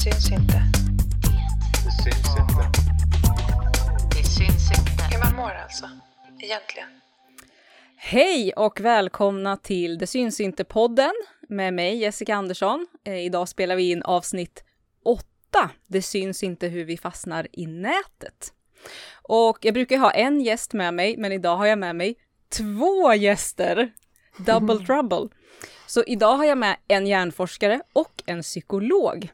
syns inte. Det syns inte. Det syns inte. Hur man mår alltså, egentligen. Hej och välkomna till Det syns inte-podden med mig Jessica Andersson. Eh, idag spelar vi in avsnitt 8. Det syns inte hur vi fastnar i nätet. Och jag brukar ha en gäst med mig, men idag har jag med mig två gäster. Double trouble. Så idag har jag med en hjärnforskare och en psykolog.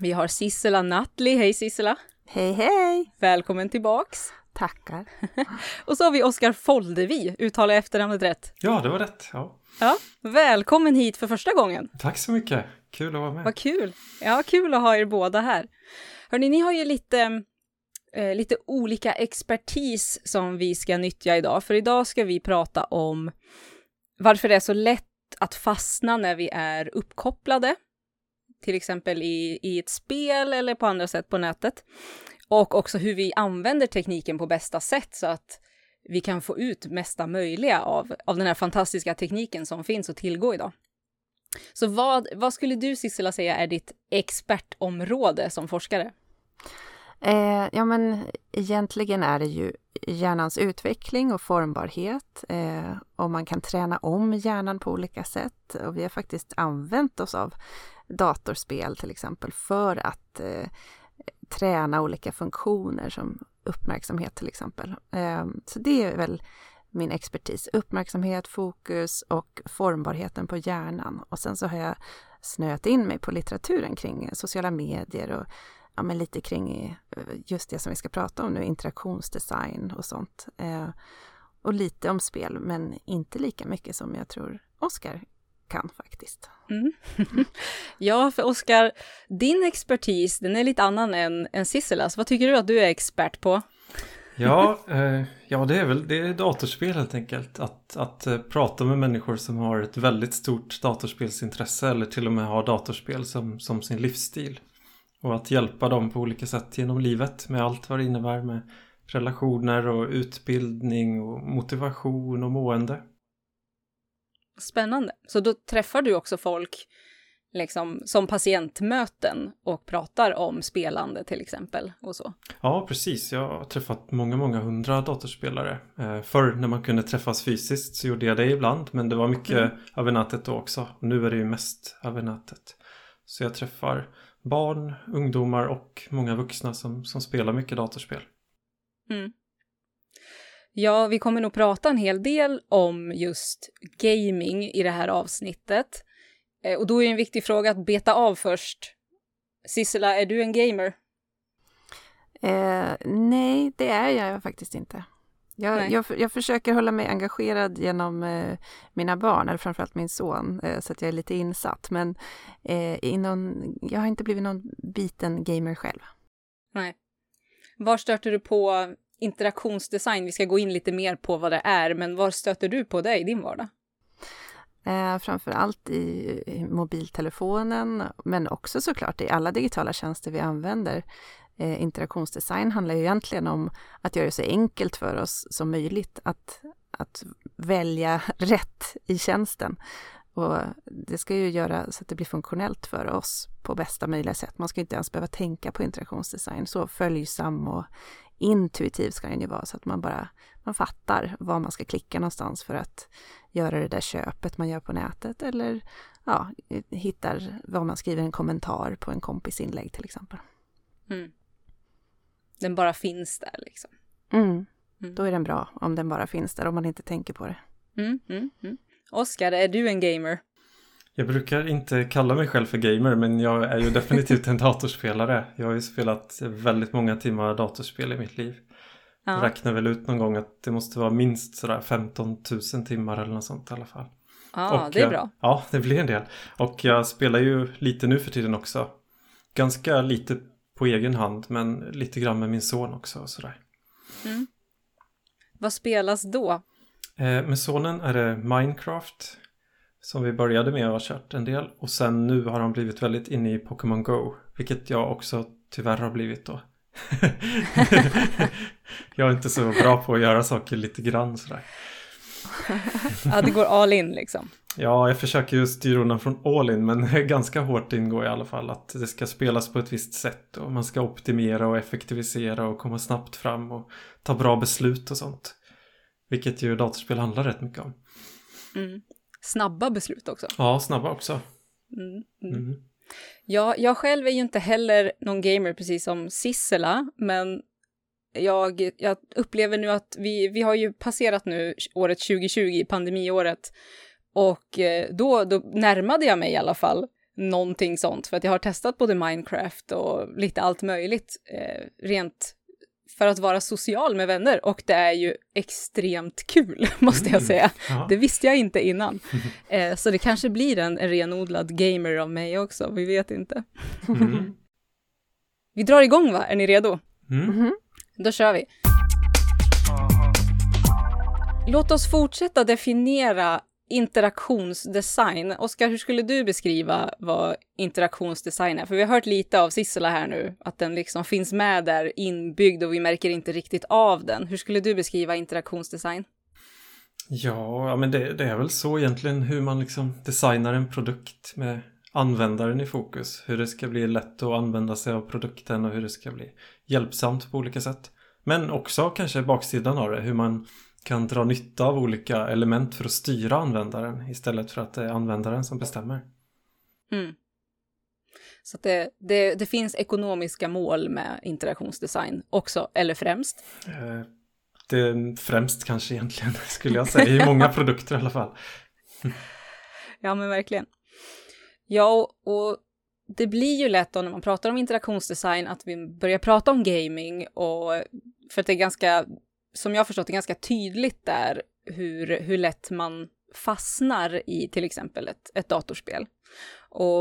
Vi har Sissela Nattli. Hej Sissela! Hej hej! Välkommen tillbaks! Tackar. Och så har vi Oskar Foldevi, uttalar jag efternamnet rätt? Ja, det var rätt. Ja. Ja, välkommen hit för första gången. Tack så mycket. Kul att vara med. Vad kul. Ja, kul att ha er båda här. Hörni, ni har ju lite, eh, lite olika expertis som vi ska nyttja idag, för idag ska vi prata om varför det är så lätt att fastna när vi är uppkopplade, till exempel i, i ett spel eller på andra sätt på nätet. Och också hur vi använder tekniken på bästa sätt så att vi kan få ut mesta möjliga av, av den här fantastiska tekniken som finns att tillgå idag. Så vad, vad skulle du Sissela säga är ditt expertområde som forskare? Eh, ja, men egentligen är det ju hjärnans utveckling och formbarhet eh, och man kan träna om hjärnan på olika sätt. Och vi har faktiskt använt oss av datorspel till exempel för att eh, träna olika funktioner som uppmärksamhet till exempel. Eh, så det är väl min expertis. Uppmärksamhet, fokus och formbarheten på hjärnan. Och sen så har jag snöat in mig på litteraturen kring sociala medier och ja, men lite kring eh, just det som vi ska prata om nu, interaktionsdesign och sånt. Eh, och lite om spel, men inte lika mycket som jag tror Oskar kan faktiskt. Mm. ja, för Oskar, din expertis, den är lite annan än, än Sissilas. Vad tycker du att du är expert på? Ja, eh, ja det är väl det är datorspel helt enkelt. Att, att eh, prata med människor som har ett väldigt stort datorspelsintresse eller till och med har datorspel som, som sin livsstil. Och att hjälpa dem på olika sätt genom livet med allt vad det innebär med relationer och utbildning och motivation och mående. Spännande. Så då träffar du också folk liksom som patientmöten och pratar om spelande till exempel och så? Ja, precis. Jag har träffat många, många hundra datorspelare. Eh, förr när man kunde träffas fysiskt så gjorde jag det ibland, men det var mycket mm. över nätet då också. Nu är det ju mest över nätet. Så jag träffar barn, ungdomar och många vuxna som, som spelar mycket datorspel. Mm. Ja, vi kommer nog prata en hel del om just gaming i det här avsnittet. Eh, och då är en viktig fråga att beta av först. Sissela, är du en gamer? Eh, nej, det är jag faktiskt inte. Jag, jag, jag, försöker hålla mig engagerad genom eh, mina barn, eller framförallt min son, eh, så att jag är lite insatt. Men eh, någon, jag har inte blivit någon biten gamer själv. Nej. Var stöter du på interaktionsdesign? Vi ska gå in lite mer på vad det är, men var stöter du på det i din vardag? Eh, framför allt i, i mobiltelefonen, men också såklart i alla digitala tjänster vi använder. Eh, interaktionsdesign handlar ju egentligen om att göra det så enkelt för oss som möjligt att, att välja rätt i tjänsten. Och det ska ju göra så att det blir funktionellt för oss på bästa möjliga sätt. Man ska inte ens behöva tänka på interaktionsdesign. Så följsam och intuitiv ska den ju vara så att man bara man fattar var man ska klicka någonstans för att göra det där köpet man gör på nätet eller ja, hittar vad man skriver en kommentar på en kompis inlägg till exempel. Mm. Den bara finns där liksom. Mm. Mm. Då är den bra om den bara finns där, om man inte tänker på det. Mm, mm, mm. Oskar, är du en gamer? Jag brukar inte kalla mig själv för gamer men jag är ju definitivt en datorspelare. Jag har ju spelat väldigt många timmar datorspel i mitt liv. Ja. Jag räknar väl ut någon gång att det måste vara minst sådär 15 000 timmar eller något sånt i alla fall. Ja, och det är bra. Ja, det blir en del. Och jag spelar ju lite nu för tiden också. Ganska lite på egen hand men lite grann med min son också och sådär. Mm. Vad spelas då? Eh, med sonen är det Minecraft som vi började med och har kört en del och sen nu har han blivit väldigt inne i Pokémon Go vilket jag också tyvärr har blivit då. jag är inte så bra på att göra saker lite grann sådär. ja, det går all in liksom. Ja, jag försöker ju styra undan från all in men ganska hårt ingår i alla fall att det ska spelas på ett visst sätt och man ska optimera och effektivisera och komma snabbt fram och ta bra beslut och sånt. Vilket ju datorspel handlar rätt mycket om. Mm. Snabba beslut också. Ja, snabba också. Mm. Mm. Mm. Ja, jag själv är ju inte heller någon gamer precis som Sissela, men jag, jag upplever nu att vi, vi har ju passerat nu året 2020, pandemiåret, och eh, då, då närmade jag mig i alla fall någonting sånt, för att jag har testat både Minecraft och lite allt möjligt, eh, rent för att vara social med vänner, och det är ju extremt kul, måste jag Mm. säga. Ja. Det visste jag inte innan. Eh, så det kanske blir en, en renodlad gamer av mig också, vi vet inte. Mm. Vi drar igång va? Är ni redo? Mm. Mhm. Då kör vi. Låt oss fortsätta definiera interaktionsdesign. Oskar, hur skulle du beskriva vad interaktionsdesign är? För vi har hört lite av Sissela här nu, att den liksom finns med där inbyggd och vi märker inte riktigt av den. Hur skulle du beskriva interaktionsdesign? Ja, men det, det är väl så egentligen hur man liksom designar en produkt med användaren i fokus. Hur det ska bli lätt att använda sig av produkten och hur det ska bli hjälpsamt på olika sätt. Men också kanske baksidan av det, hur man kan dra nytta av olika element för att styra användaren istället för att det är användaren som bestämmer. Mm. Så det, det, det finns ekonomiska mål med interaktionsdesign också, eller främst. Eh, Det är främst kanske egentligen, skulle jag säga, i många produkter i alla fall. Ja, men verkligen. Ja, och det blir ju lätt då när man pratar om interaktionsdesign att vi börjar prata om gaming och för att det är ganska, som jag har förstått det, ganska tydligt där hur, hur lätt man fastnar i till exempel ett, ett datorspel. Och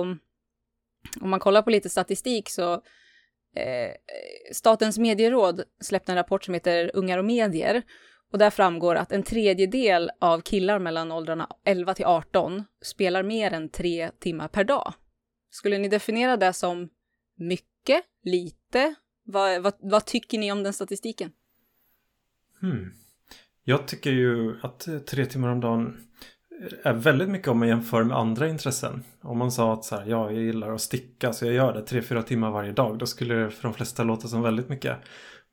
om man kollar på lite statistik så eh, Statens medieråd släppte en rapport som heter Ungar och medier och där framgår att en tredjedel av killar mellan åldrarna 11 till 18 spelar mer än tre timmar per dag. Skulle ni definiera det som mycket, lite? Vad, vad, vad tycker ni om den statistiken? Hmm. Jag tycker ju att eh, tre timmar om dagen är väldigt mycket om man jämför med andra intressen. Om man sa att så här, ja, jag gillar att sticka så jag gör det tre, fyra timmar varje dag. Då skulle det för de flesta låta som väldigt mycket.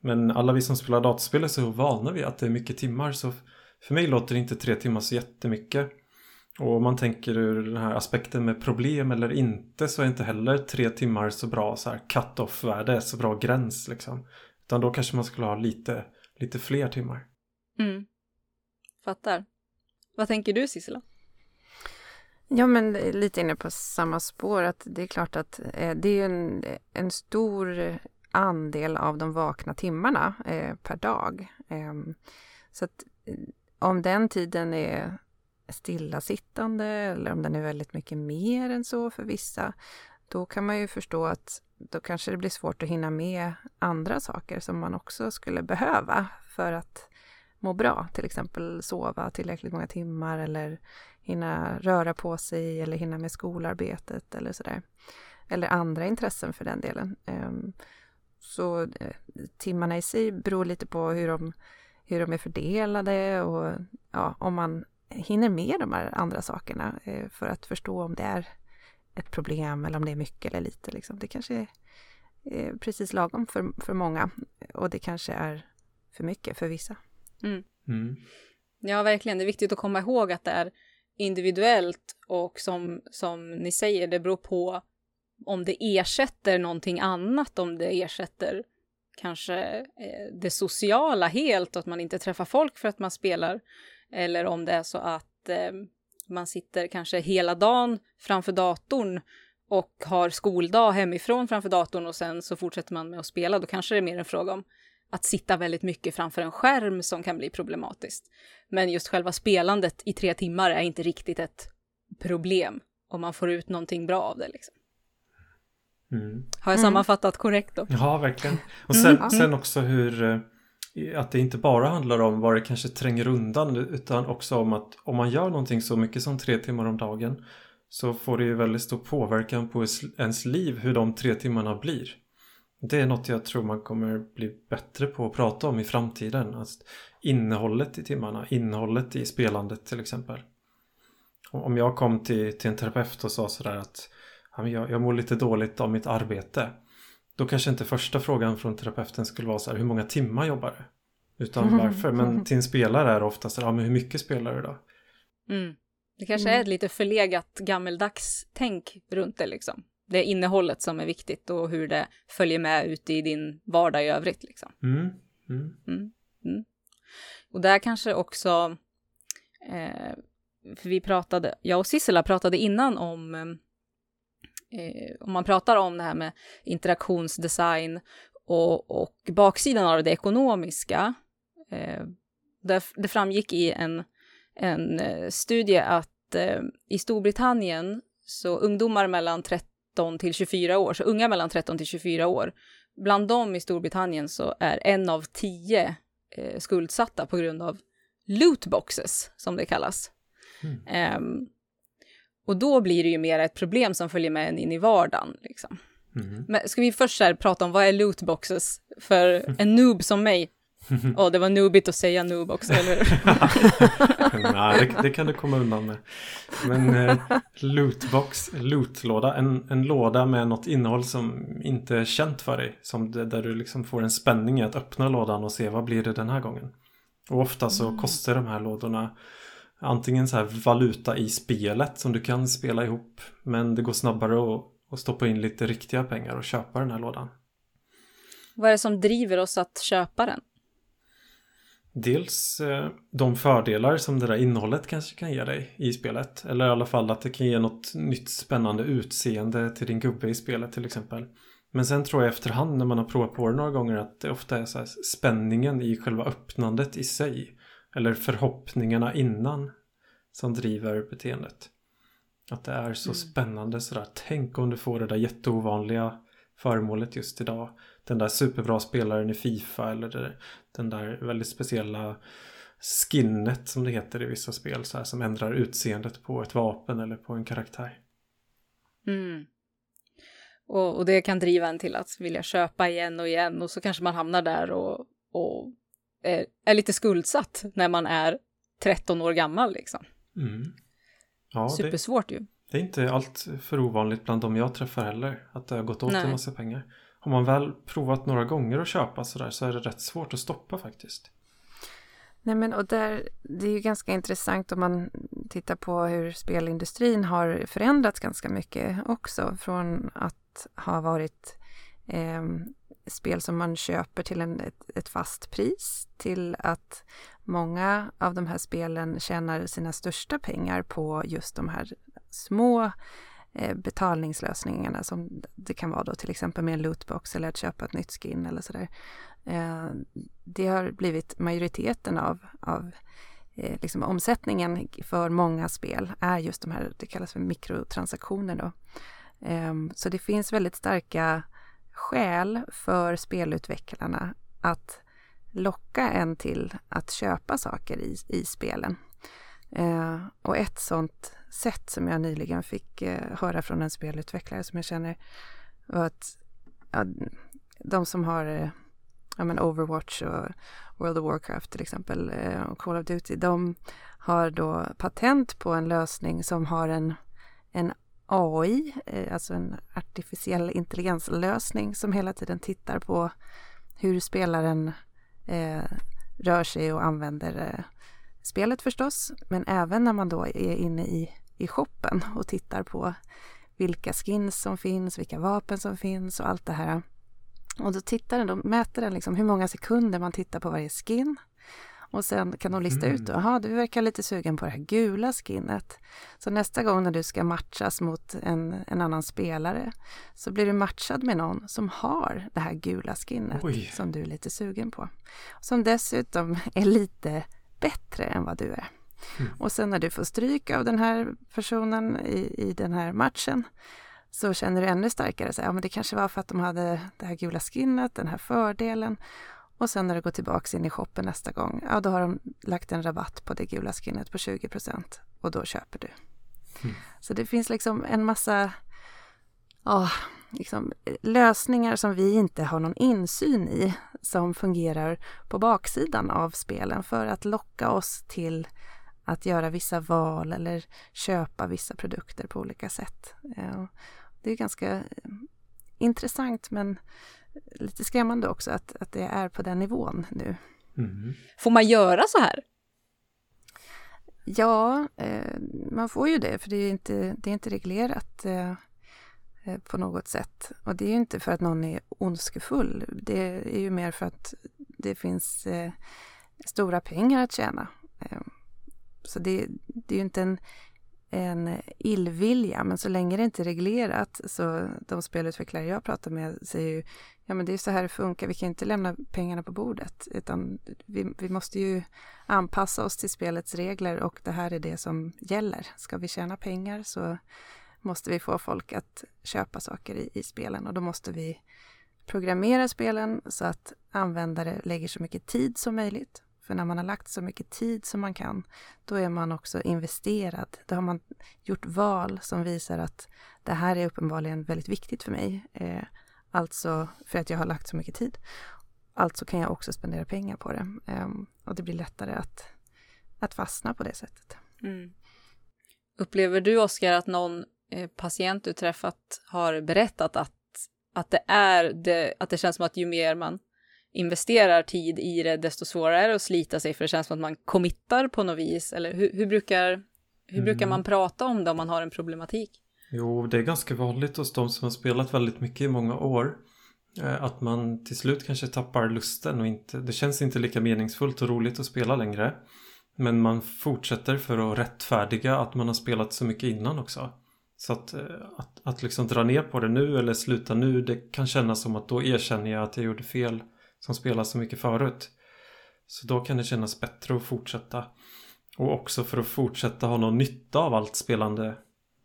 Men alla vi som spelar dataspel är så vana vid att det är mycket timmar så för mig låter inte tre timmar så jättemycket. Och om man tänker ur den här aspekten med problem eller inte så är inte heller tre timmar så bra så här cut-off-värde, så bra gräns liksom. Utan då kanske man skulle ha lite, lite fler timmar. Mm. Fattar. Vad tänker du Sissela? Ja, men lite inne på samma spår. att Det är klart att eh, det är en, en stor andel av de vakna timmarna eh, per dag. Eh, så att eh, om den tiden är stillasittande eller om den är väldigt mycket mer än så för vissa, då kan man ju förstå att då kanske det blir svårt att hinna med andra saker som man också skulle behöva för att må bra, till exempel sova tillräckligt många timmar eller hinna röra på sig eller hinna med skolarbetet eller sådär. Eller andra intressen för den delen. Ehm, så eh, timmarna i sig beror lite på hur de, hur de är fördelade och ja, om man hinner med de här andra sakerna eh, för att förstå om det är ett problem eller om det är mycket eller lite. Liksom. Det kanske är eh, precis lagom för, för många och det kanske är för mycket för vissa. Mm. Ja, verkligen. Det är viktigt att komma ihåg att det är individuellt och som, som ni säger, det beror på om det ersätter någonting annat, om det ersätter kanske eh, det sociala helt och att man inte träffar folk för att man spelar. Eller om det är så att eh, man sitter kanske hela dagen framför datorn och har skoldag hemifrån framför datorn och sen så fortsätter man med att spela. Då kanske det är mer en fråga om att sitta väldigt mycket framför en skärm som kan bli problematiskt. Men just själva spelandet i tre timmar är inte riktigt ett problem om man får ut någonting bra av det. Liksom. Mm. Har jag Mm. sammanfattat korrekt då? Ja, verkligen. Och sen, Mm. sen också hur eh, att det inte bara handlar om vad det kanske tränger undan utan också om att om man gör någonting så mycket som tre timmar om dagen så får det ju väldigt stor påverkan på ens- liv hur de tre timmarna blir. Det är något jag tror man kommer bli bättre på att prata om i framtiden. Alltså innehållet i timmarna, innehållet i spelandet till exempel. Om jag kom till, till en terapeut och sa sådär att jag, jag mår lite dåligt av mitt arbete. Då kanske inte första frågan från terapeuten skulle vara så här, hur många timmar jobbar du? Utan varför? Men till en spelare är det oftast, ja men hur mycket spelar du då? Mm. Det kanske är ett lite förlegat gammeldags tänk runt det liksom. Det är innehållet som är viktigt och hur det följer med ut i din vardag i övrigt liksom. Mm. Mm. Och där kanske också, eh, för vi pratade, jag och Sissela pratade innan om, eh, om man pratar om det här med interaktionsdesign och, och baksidan av det ekonomiska. Eh, det, det framgick i en, en eh, studie att eh, i Storbritannien så ungdomar mellan 13 till 24 år, så unga mellan 13 till 24 år, bland dem i Storbritannien så är en av tio eh, skuldsatta på grund av lootboxes, som det kallas. Ehm, och då blir det ju mer ett problem som följer med en in i vardagen. Liksom. Mm. Men ska vi först här prata om vad är lootboxes för en noob som mig? Åh, det var noobigt att säga noob också, eller hur? Nej, det, det kan du komma undan med. Men eh, lootbox, lootlåda, en, en låda med något innehåll som inte är känt för dig. Som det, där du liksom får en spänning i att öppna lådan och se vad blir det den här gången. Och ofta så kostar de här lådorna antingen så här valuta i spelet som du kan spela ihop. Men det går snabbare att, att stoppa in lite riktiga pengar och köpa den här lådan. Vad är det som driver oss att köpa den? Dels eh, de fördelar som det där innehållet kanske kan ge dig i spelet. Eller i alla fall att det kan ge något nytt spännande utseende till din gubbe i spelet till exempel. Men sen tror jag efterhand när man har provat på det några gånger att det ofta är så här spänningen i själva öppnandet i sig. Eller förhoppningarna innan som driver beteendet. Att det är så spännande sådär. Tänk om du får det där jätteovanliga föremålet just idag. Den där superbra spelaren i Fifa eller den där väldigt speciella skinnet som det heter i vissa spel så här, som ändrar utseendet på ett vapen eller på en karaktär. Mm. Och, och det kan driva en till att vilja köpa igen och igen och så kanske man hamnar där och, och är, är lite skuldsatt när man är 13 år gammal liksom. Mm. Ja, det, Supersvårt ju. det är inte allt för ovanligt bland de jag träffar heller. Att det har gått åt Nej. en massa pengar. Har man väl provat några gånger att köpa sådär så är det rätt svårt att stoppa faktiskt. Nej men och där, det är ju ganska intressant om man tittar på hur spelindustrin har förändrats ganska mycket också från att ha varit eh, spel som man köper till en, ett, ett fast pris till att många av de här spelen tjänar sina största pengar på just de här små eh, betalningslösningarna som det kan vara då till exempel med en lootbox eller att köpa ett nytt skin eller sådär. Eh, det har blivit majoriteten av, av eh, liksom omsättningen för många spel är just de här, det kallas för mikrotransaktioner då. Eh, så det finns väldigt starka skäl för spelutvecklarna att locka en till att köpa saker i, i spelen. Eh, och ett sånt sätt som jag nyligen fick eh, höra från en spelutvecklare som jag känner var att ja, de som har eh, ja, men Overwatch och World of Warcraft till exempel eh, och Call of Duty, de har då patent på en lösning som har en, en AI, eh, alltså en artificiell intelligenslösning som hela tiden tittar på hur spelaren eh, rör sig och använder eh, spelet förstås, men även när man då är inne i, i shoppen och tittar på vilka skins som finns, vilka vapen som finns och allt det här. Och då tittar den, då mäter den liksom hur många sekunder man tittar på varje skin. Och sen kan de lista ut, jaha du verkar lite sugen på det här gula skinnet. Så nästa gång när du ska matchas mot en, en annan spelare så blir du matchad med någon som har det här gula skinnet Oj. som du är lite sugen på. Som dessutom är lite bättre än vad du är. Och sen när du får stryk av den här personen i, i den här matchen så känner du ännu starkare så här, ja men det kanske var för att de hade det här gula skinnet, den här fördelen. Och sen när du går tillbaks in i shoppen nästa gång, ja då har de lagt en rabatt på det gula skinnet på 20% och då köper du. Så det finns liksom en massa ja, liksom, lösningar som vi inte har någon insyn i som fungerar på baksidan av spelen för att locka oss till att göra vissa val eller köpa vissa produkter på olika sätt. Eh, det är ganska eh, intressant men lite skrämmande också att, att det är på den nivån nu. Mm. Får man göra så här? Ja, eh, man får ju det för det är inte, det är inte reglerat eh, eh, på något sätt. Och det är ju inte för att någon är ondskefull. Det är ju mer för att det finns eh, stora pengar att tjäna. Eh, så det, det är ju inte en, en illvilja, men så länge det inte är reglerat så de spelutvecklare jag pratar med säger ju ja men det är så här det funkar, vi kan inte lämna pengarna på bordet utan vi, vi måste ju anpassa oss till spelets regler och det här är det som gäller. Ska vi tjäna pengar så måste vi få folk att köpa saker i, i spelen och då måste vi programmera spelen så att användare lägger så mycket tid som möjligt för när man har lagt så mycket tid som man kan, då är man också investerad. Då har man gjort val som visar att det här är uppenbarligen väldigt viktigt för mig. Eh, alltså för att jag har lagt så mycket tid. Alltså kan jag också spendera pengar på det. Eh, och det blir lättare att, att fastna på det sättet. Mm. Upplever du, Oskar, att någon eh, patient du träffat har berättat att, att, det är det, att det känns som att ju mer man investerar tid i det, desto svårare är det att slita sig för det känns som att man committar på något vis. Eller hur, hur brukar, hur Mm. brukar man prata om det om man har en problematik? Jo, det är ganska vanligt hos de som har spelat väldigt mycket i många år. eh, Att man till slut kanske tappar lusten och inte, det känns inte lika meningsfullt och roligt att spela längre. Men man fortsätter för att rättfärdiga att man har spelat så mycket innan också. Så att, eh, att, att liksom dra ner på det nu eller sluta nu, det kan kännas som att då erkänner jag att jag gjorde fel som spelar så mycket förut. Så då kan det kännas bättre att fortsätta. Och också för att fortsätta ha någon nytta av allt spelande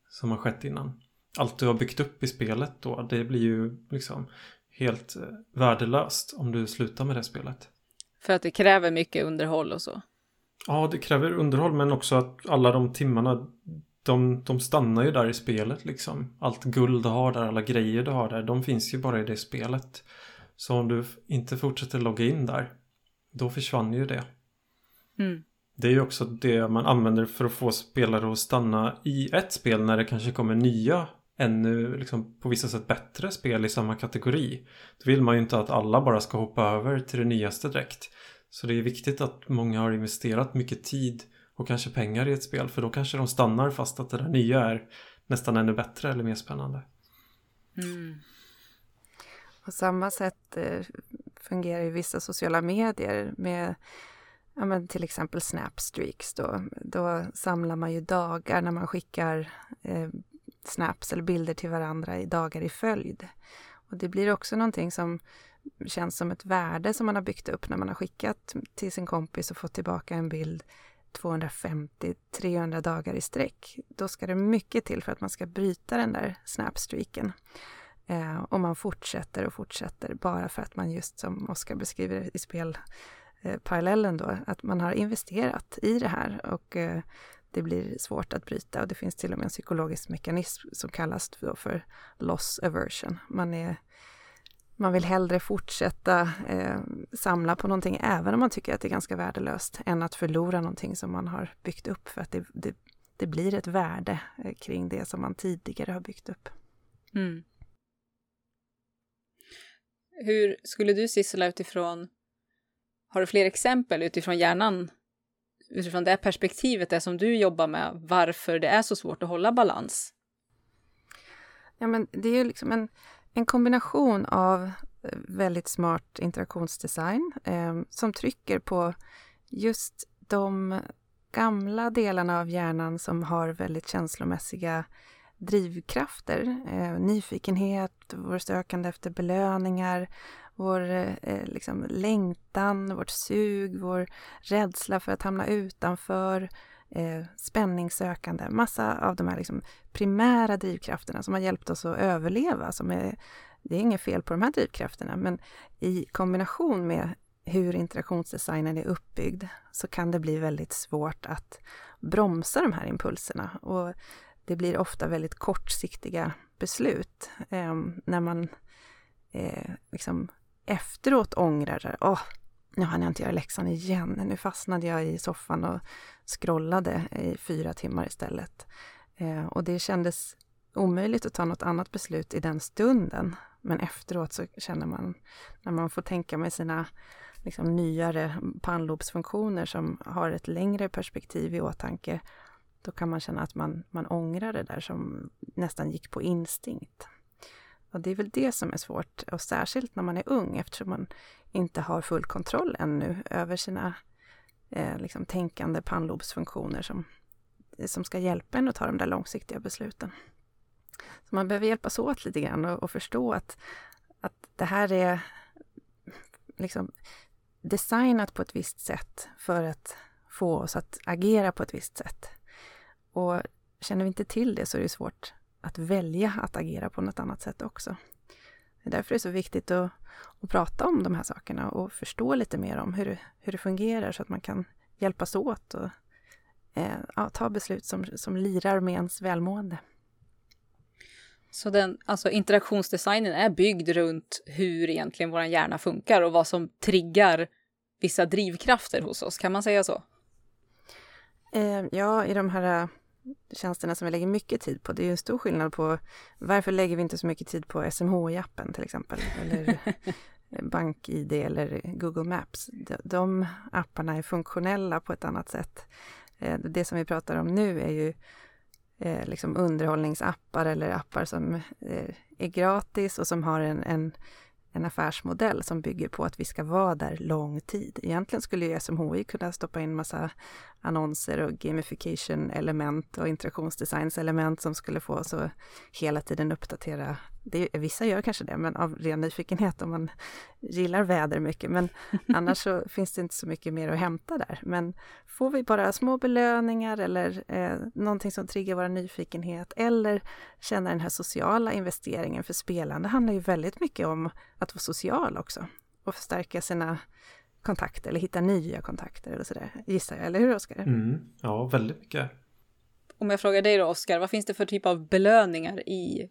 som har skett innan. Allt du har byggt upp i spelet då, det blir ju liksom helt eh, värdelöst om du slutar med det spelet. För att det kräver mycket underhåll och så. Ja, det kräver underhåll men också att alla de timmarna de, de stannar ju där i spelet liksom. Allt guld du har där, alla grejer du har där, de finns ju bara i det spelet. Så om du inte fortsätter logga in där, då försvann ju det. Mm. Det är ju också det man använder för att få spelare att stanna i ett spel när det kanske kommer nya ännu liksom på vissa sätt bättre spel i samma kategori. Då vill man ju inte att alla bara ska hoppa över till det nyaste direkt. Så det är viktigt att många har investerat mycket tid och kanske pengar i ett spel för då kanske de stannar fast att det där nya är nästan ännu bättre eller mer spännande. Mm. På samma sätt eh, fungerar ju vissa sociala medier med ja, men till exempel Snapstreaks. Då, då samlar man ju dagar när man skickar eh, snaps eller bilder till varandra i dagar i följd. Och det blir också någonting som känns som ett värde som man har byggt upp när man har skickat till sin kompis och fått tillbaka en bild 250-300 dagar i sträck. Då ska det mycket till för att man ska bryta den där snapstreaken. Eh, och man fortsätter och fortsätter bara för att man just som Oskar beskriver i spelparallellen eh, då, att man har investerat i det här och eh, det blir svårt att bryta och det finns till och med en psykologisk mekanism som kallas då för loss aversion. Man, är, man vill hellre fortsätta eh, samla på någonting även om man tycker att det är ganska värdelöst än att förlora någonting som man har byggt upp för att det, det, det blir ett värde eh, kring det som man tidigare har byggt upp. Mm. Hur skulle du Sissela utifrån, har du fler exempel utifrån hjärnan, utifrån det perspektivet, det som du jobbar med, varför det är så svårt att hålla balans? Ja, men det är ju liksom en, en kombination av eh, väldigt smart interaktionsdesign eh, som trycker på just de gamla delarna av hjärnan som har väldigt känslomässiga drivkrafter. Eh, nyfikenhet, vår sökande efter belöningar, vår eh, liksom längtan, vårt sug, vår rädsla för att hamna utanför, eh, spänningssökande. Massa av de här liksom primära drivkrafterna som har hjälpt oss att överleva. Som är, det är inget fel på de här drivkrafterna, men i kombination med hur interaktionsdesignen är uppbyggd så kan det bli väldigt svårt att bromsa de här impulserna. Och det blir ofta väldigt kortsiktiga beslut eh, när man eh, liksom efteråt ångrar, åh, nu hann jag inte göra läxan igen. Nu fastnade jag i soffan och scrollade i fyra timmar istället. Eh, och det kändes omöjligt att ta något annat beslut i den stunden. Men efteråt så känner man, när man får tänka med sina liksom, nyare pannlobsfunktioner som har ett längre perspektiv i åtanke, då kan man känna att man, man ångrar det där som nästan gick på instinkt. Och det är väl det som är svårt, och särskilt när man är ung eftersom man inte har full kontroll ännu över sina eh, liksom, tänkande pannlobsfunktioner som, som ska hjälpa en att ta de där långsiktiga besluten. Så man behöver hjälpas åt lite grann och, och förstå att, att det här är liksom designat på ett visst sätt för att få oss att agera på ett visst sätt. Och känner vi inte till det så är det svårt att välja att agera på något annat sätt också. Det är därför det är så viktigt att, att prata om de här sakerna och förstå lite mer om hur det, hur det fungerar så att man kan hjälpas åt och eh, ja, ta beslut som, som lirar med ens välmående. Så den, alltså interaktionsdesignen är byggd runt hur egentligen vår hjärna funkar och vad som triggar vissa drivkrafter hos oss, kan man säga så? Eh, ja, i de här tjänsterna som vi lägger mycket tid på. Det är ju en stor skillnad på varför lägger vi inte så mycket tid på SMHI-appen till exempel, eller BankID eller Google Maps. De, de apparna är funktionella på ett annat sätt. Eh, det som vi pratar om nu är ju eh, liksom underhållningsappar eller appar som eh, är gratis och som har en, en en affärsmodell som bygger på att vi ska vara där lång tid. Egentligen skulle ju SMHI kunna stoppa in massa annonser och gamification-element och interaktionsdesigns-element som skulle få oss att hela tiden uppdatera. Det, vissa gör kanske det, men av ren nyfikenhet om man gillar väder mycket. Men annars så finns det inte så mycket mer att hämta där. Men får vi bara små belöningar eller eh, någonting som triggar vår nyfikenhet eller känna den här sociala investeringen för spelande handlar ju väldigt mycket om att vara social också och förstärka sina kontakter eller hitta nya kontakter eller sådär, gissar jag, eller hur Oskar? Mm, ja, väldigt mycket. Om jag frågar dig då Oskar, vad finns det för typ av belöningar i,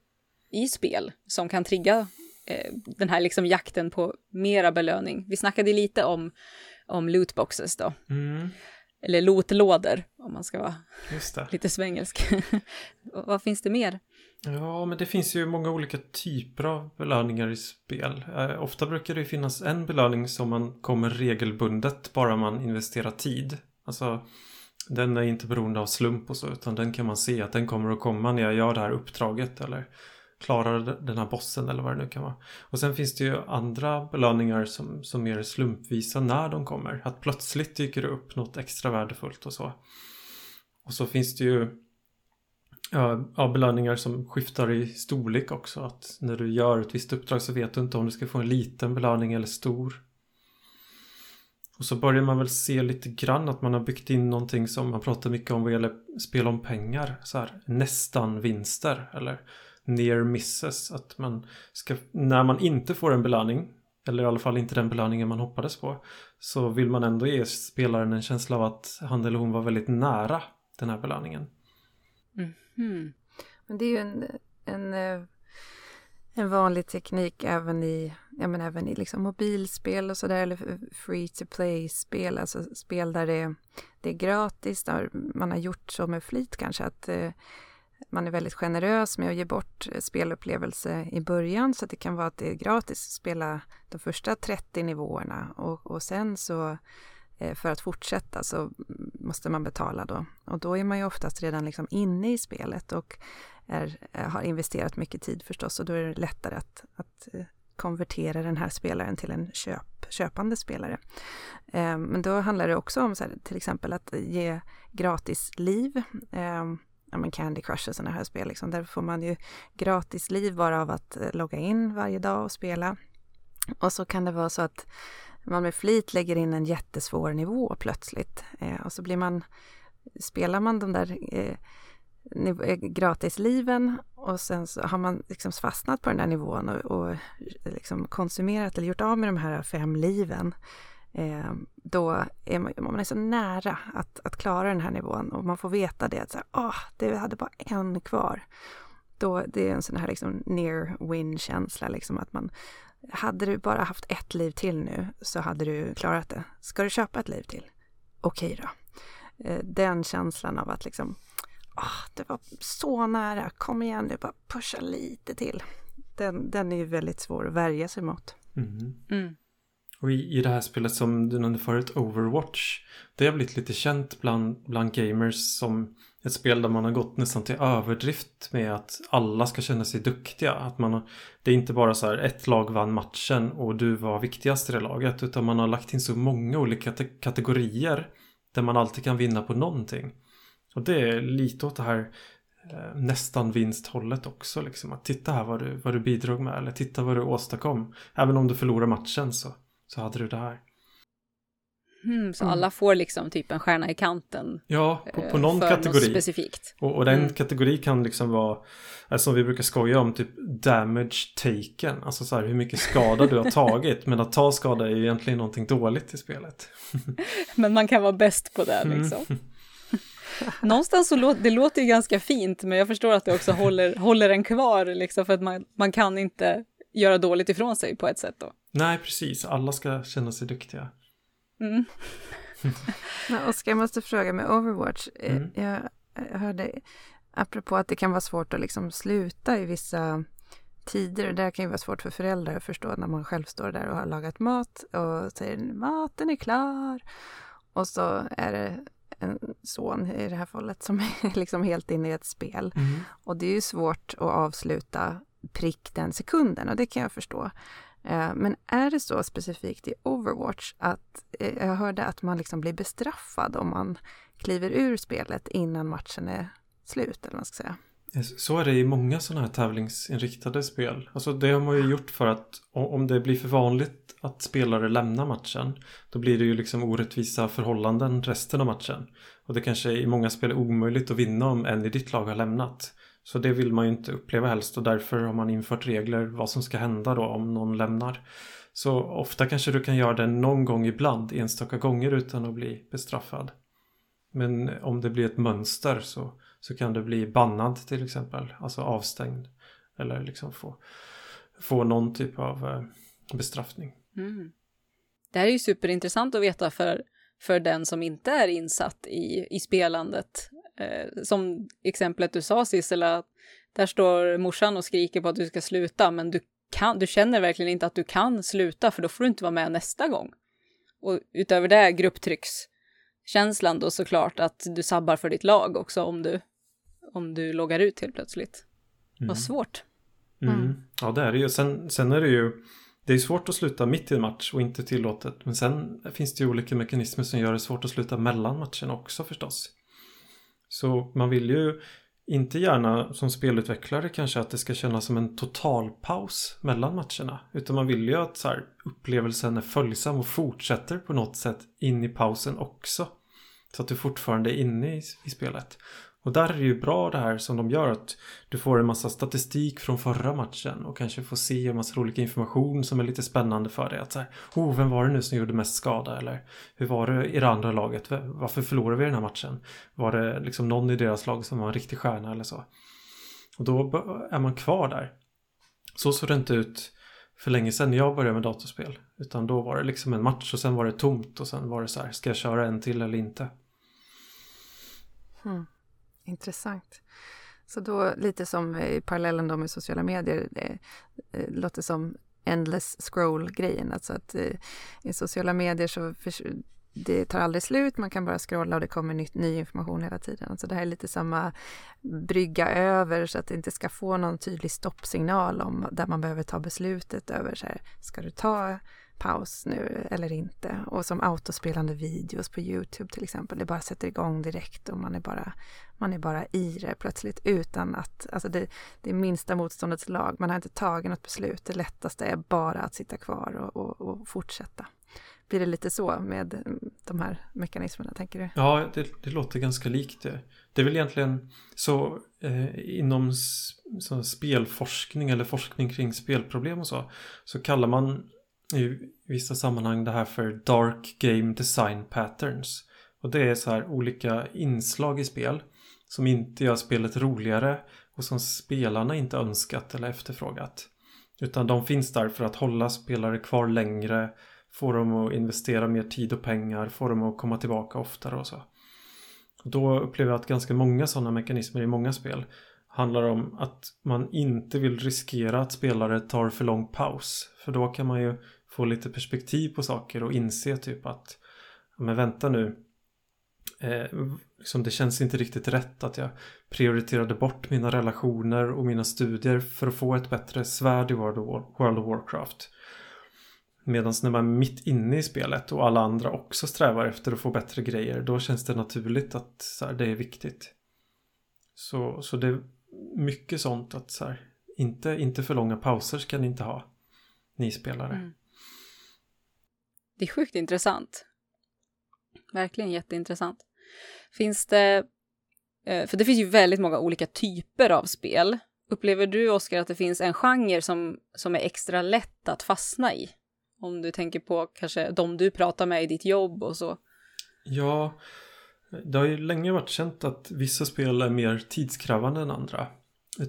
i spel som kan trigga eh, den här liksom jakten på mera belöning? Vi snackade lite om, om lootboxes då. Mm. Eller lotlådor, om man ska vara lite svengelsk. vad finns det mer? Ja, men det finns ju många olika typer av belöningar i spel. Eh, ofta brukar det finnas en belöning som man kommer regelbundet bara man investerar tid. Alltså, den är inte beroende av slump och så, utan den kan man se att den kommer att komma när jag gör det här uppdraget eller klarar den här bossen eller vad det nu kan vara. Och sen finns det ju andra belöningar som, som är slumpvisa när de kommer. Att plötsligt dyker det upp något extra värdefullt och så. Och så finns det ju ja, belöningar som skiftar i storlek också. Att när du gör ett visst uppdrag så vet du inte om du ska få en liten belöning eller stor. Och så börjar man väl se lite grann att man har byggt in någonting som man pratar mycket om vad gäller spel om pengar. Så här, nästan vinster eller near misses. Att man ska, när man inte får en belöning, eller i alla fall inte den belöningen man hoppades på, så vill man ändå ge spelaren en känsla av att han eller hon var väldigt nära den här belöningen. Mm. Men det är ju en, en, eh, en vanlig teknik även i, ja, men även i liksom mobilspel och sådär, eller free to play-spel, alltså spel där det, det är gratis, där man har gjort så med flit kanske, att eh, man är väldigt generös med att ge bort eh, spelupplevelse i början så att det kan vara att det är gratis att spela de första 30 nivåerna och, och sen så eh, för att fortsätta så måste man betala då. Och då är man ju oftast redan liksom inne i spelet och är, eh, har investerat mycket tid förstås och då är det lättare att, att konvertera den här spelaren till en köp, köpande spelare. Men då handlar det också om här, till exempel att ge gratis liv. Ja, men Candy Crush och sådana här spel, liksom. där får man ju gratis liv bara av att eh, logga in varje dag och spela. Och så kan det vara så att man med flit lägger in en jättesvår nivå plötsligt. Eh, och så blir man, spelar man de där eh, eh gratisliven och sen så har man liksom fastnat på den där nivån och, och liksom konsumerat eller gjort av med de här fem liven. Eh, då är man, man är så nära att, att klara den här nivån och man får veta det att så här, oh, det hade bara en kvar. då, det är en sån här liksom near win känsla, liksom att man hade du bara haft ett liv till nu så hade du klarat det. Ska du köpa ett liv till? Okej då. Eh, den känslan av att liksom, ah, det var så nära, kom igen nu, bara pusha lite till. Den, den är ju väldigt svår att värja sig mot. Mm. Mm. Och i, i det här spelet som du nämnde förut, Overwatch, det har blivit lite känt bland, bland gamers som ett spel där man har gått nästan till överdrift med att alla ska känna sig duktiga. Att man har, det är inte bara så här ett lag vann matchen och du var viktigast i det laget utan man har lagt in så många olika kategorier där man alltid kan vinna på någonting. Och det är lite åt det här eh, nästan vinsthållet också liksom. Att titta här vad du, vad du bidrog med eller titta vad du åstadkom. Även om du förlorar matchen så, så hade du det här. Mm, så Mm. alla får liksom typ en stjärna i kanten. Ja, på, på eh, någon för kategori. Något specifikt. Och, och den Mm. kategori kan liksom vara, eh, som vi brukar skoja om, typ damage taken. Alltså så här hur mycket skada du har tagit. Men att ta skada är ju egentligen någonting dåligt i spelet. Men man kan vara bäst på det Mm. liksom. Någonstans så låter det låter ju ganska fint, men jag förstår att det också håller, håller en kvar liksom, för att man, man kan inte göra dåligt ifrån sig på ett sätt då. Nej, precis. Alla ska känna sig duktiga. Mm. Oskar, jag måste fråga med Overwatch. Eh, Mm. Jag, hörde, apropå att det kan vara svårt att liksom sluta i vissa tider. Det här kan ju vara svårt för föräldrar att förstå när man själv står där och har lagat mat och säger maten är klar. Och så är det en son i det här fallet som är liksom helt inne i ett spel. Mm. Och det är ju svårt att avsluta prick den sekunden och det kan jag förstå. Eh, men är det så specifikt i Overwatch att eh, jag hörde att man liksom blir bestraffad om man kliver ur spelet innan matchen är slut eller vad man ska säga. Så är det i många sådana här tävlingsinriktade spel. Alltså det har man ju gjort för att om det blir för vanligt att spelare lämnar matchen då blir det ju liksom orättvisa förhållanden resten av matchen. Och det kanske i många spel är omöjligt att vinna om en i ditt lag har lämnat. Så det vill man ju inte uppleva helst och därför har man infört regler vad som ska hända då om någon lämnar. Så ofta kanske du kan göra det någon gång ibland, enstaka gånger utan att bli bestraffad. Men om det blir ett mönster så, så kan du bli bannad till exempel, alltså avstängd. Eller liksom få, få någon typ av eh, bestraffning. Mm. Det här är ju superintressant att veta för, för den som inte är insatt i, i spelandet. Eh, som exemplet du sa Sissela, att där står morsan och skriker på att du ska sluta, men du, kan, du känner verkligen inte att du kan sluta, för då får du inte vara med nästa gång. Och utöver det grupptryckskänslan då såklart att du sabbar för ditt lag också om du, om du loggar ut helt plötsligt. Mm. Vad svårt. Mm. Mm. Ja, det är det ju. Sen, sen är det ju det är svårt att sluta mitt i en match och inte tillåtet. Men sen finns det ju olika mekanismer som gör det svårt att sluta mellan matcherna också förstås. Så man vill ju inte gärna som spelutvecklare kanske att det ska kännas som en totalpaus mellan matcherna. Utan man vill ju att så här, upplevelsen är följsam och fortsätter på något sätt in i pausen också. Så att du fortfarande är inne i, i spelet. Och där är det ju bra det här som de gör att du får en massa statistik från förra matchen och kanske får se en massa olika information som är lite spännande för dig. Att så här, oh, vem var det nu som gjorde mest skada? Eller hur var det i det andra laget? Varför förlorade vi den här matchen? Var det liksom någon i deras lag som var en riktig stjärna eller så? Och då är man kvar där. Så såg det inte ut för länge sedan när jag började med datorspel. Utan då var det liksom en match och sen var det tomt och sen var det så här, ska jag köra en till eller inte? Hmm. Intressant. Så då lite som i parallellen då med sociala medier, det, det låter som endless scroll-grejen. Alltså att i, i sociala medier så för, det tar aldrig slut, man kan bara scrolla och det kommer nytt, ny information hela tiden. Alltså det här är lite samma brygga över så att det inte ska få någon tydlig stoppsignal om där man behöver ta beslutet över så här, ska du ta paus nu eller inte? Och som autospelande videos på Youtube till exempel, det bara sätter igång direkt och man är bara, man är bara i det plötsligt utan att, alltså det, det är minsta motståndets lag, man har inte tagit något beslut, det lättaste är bara att sitta kvar och, och, och fortsätta. Blir det lite så med mm, de här mekanismerna, tänker du? Ja, det, det låter ganska likt det. Det är väl egentligen så eh, inom så spelforskning eller forskning kring spelproblem och så. Så kallar man i vissa sammanhang det här för Dark Game Design Patterns. Och det är så här olika inslag i spel som inte gör spelet roligare och som spelarna inte önskat eller efterfrågat. Utan de finns där för att hålla spelare kvar längre, få dem att investera mer tid och pengar, få dem att komma tillbaka oftare och så. Då upplever jag att ganska många sådana mekanismer i många spel handlar om att man inte vill riskera att spelare tar för lång paus. För då kan man ju få lite perspektiv på saker och inse typ att men vänta nu. Eh, liksom det känns inte riktigt rätt att jag prioriterade bort mina relationer och mina studier för att få ett bättre svärd i World of, Warcraft. Medan när man är mitt inne i spelet och alla andra också strävar efter att få bättre grejer då känns det naturligt att så här, det är viktigt. Så, så det är mycket sånt att så här, inte, inte för långa pauser ska ni inte ha. Ni spelare. Mm. Det är sjukt intressant. Verkligen jätteintressant. Finns det, eh, för det finns ju väldigt många olika typer av spel. Upplever du, Oskar, att det finns en genre som, som är extra lätt att fastna i? Om du tänker på kanske de du pratar med i ditt jobb och så. Ja, det har ju länge varit känt att vissa spel är mer tidskrävande än andra.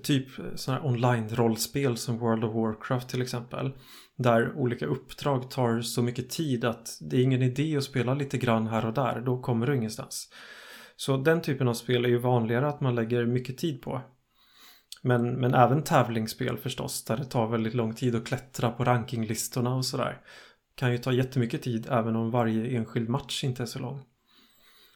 Typ sådana här online-rollspel som World of Warcraft till exempel. Där olika uppdrag tar så mycket tid att det är ingen idé att spela lite grann här och där. Då kommer du ingenstans. Så den typen av spel är ju vanligare att man lägger mycket tid på. Men, men även tävlingsspel förstås, där det tar väldigt lång tid att klättra på rankinglistorna och sådär. Kan ju ta jättemycket tid även om varje enskild match inte är så lång.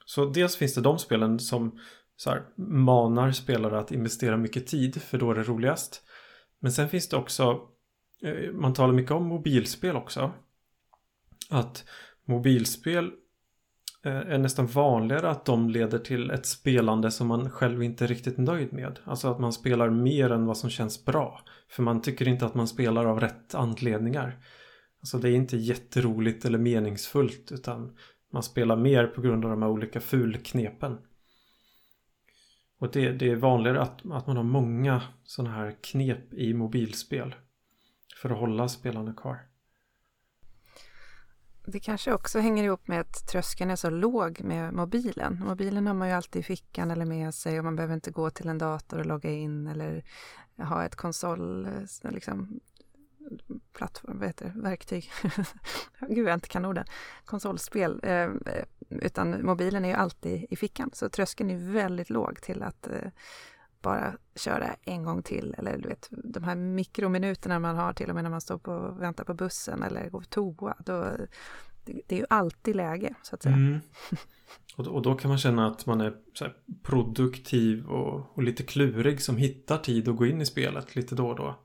Så dels finns det de spelen som så här, manar spelare att investera mycket tid för då är det roligast. Men sen finns det också, eh, man talar mycket om mobilspel också. Att mobilspel eh, är nästan vanligare att de leder till ett spelande som man själv inte är riktigt nöjd med. Alltså att man spelar mer än vad som känns bra. För man tycker inte att man spelar av rätt anledningar. Alltså det är inte jätteroligt eller meningsfullt utan man spelar mer på grund av de här olika fulknepen. Och det, det är vanligare att, att man har många sådana här knep i mobilspel. För att hålla spelarna kvar. Det kanske också hänger ihop med att tröskeln är så låg med mobilen. Mobilen har man ju alltid i fickan eller med sig och man behöver inte gå till en dator och logga in eller ha ett konsol, eh, liksom, plattform, vad heter det, verktyg. Gud, jag inte kan orden. Konsolspel. Eh, eh, utan mobilen är ju alltid i fickan. Så tröskeln är väldigt låg till att eh, bara köra en gång till. Eller du vet, de här mikrominuterna man har till och med när man står på och väntar på bussen eller går på toa. Då, det, det är ju alltid läge, så att säga. Mm. Och, då, och då kan man känna att man är produktiv och, och, lite klurig som hittar tid att gå in i spelet lite då och då.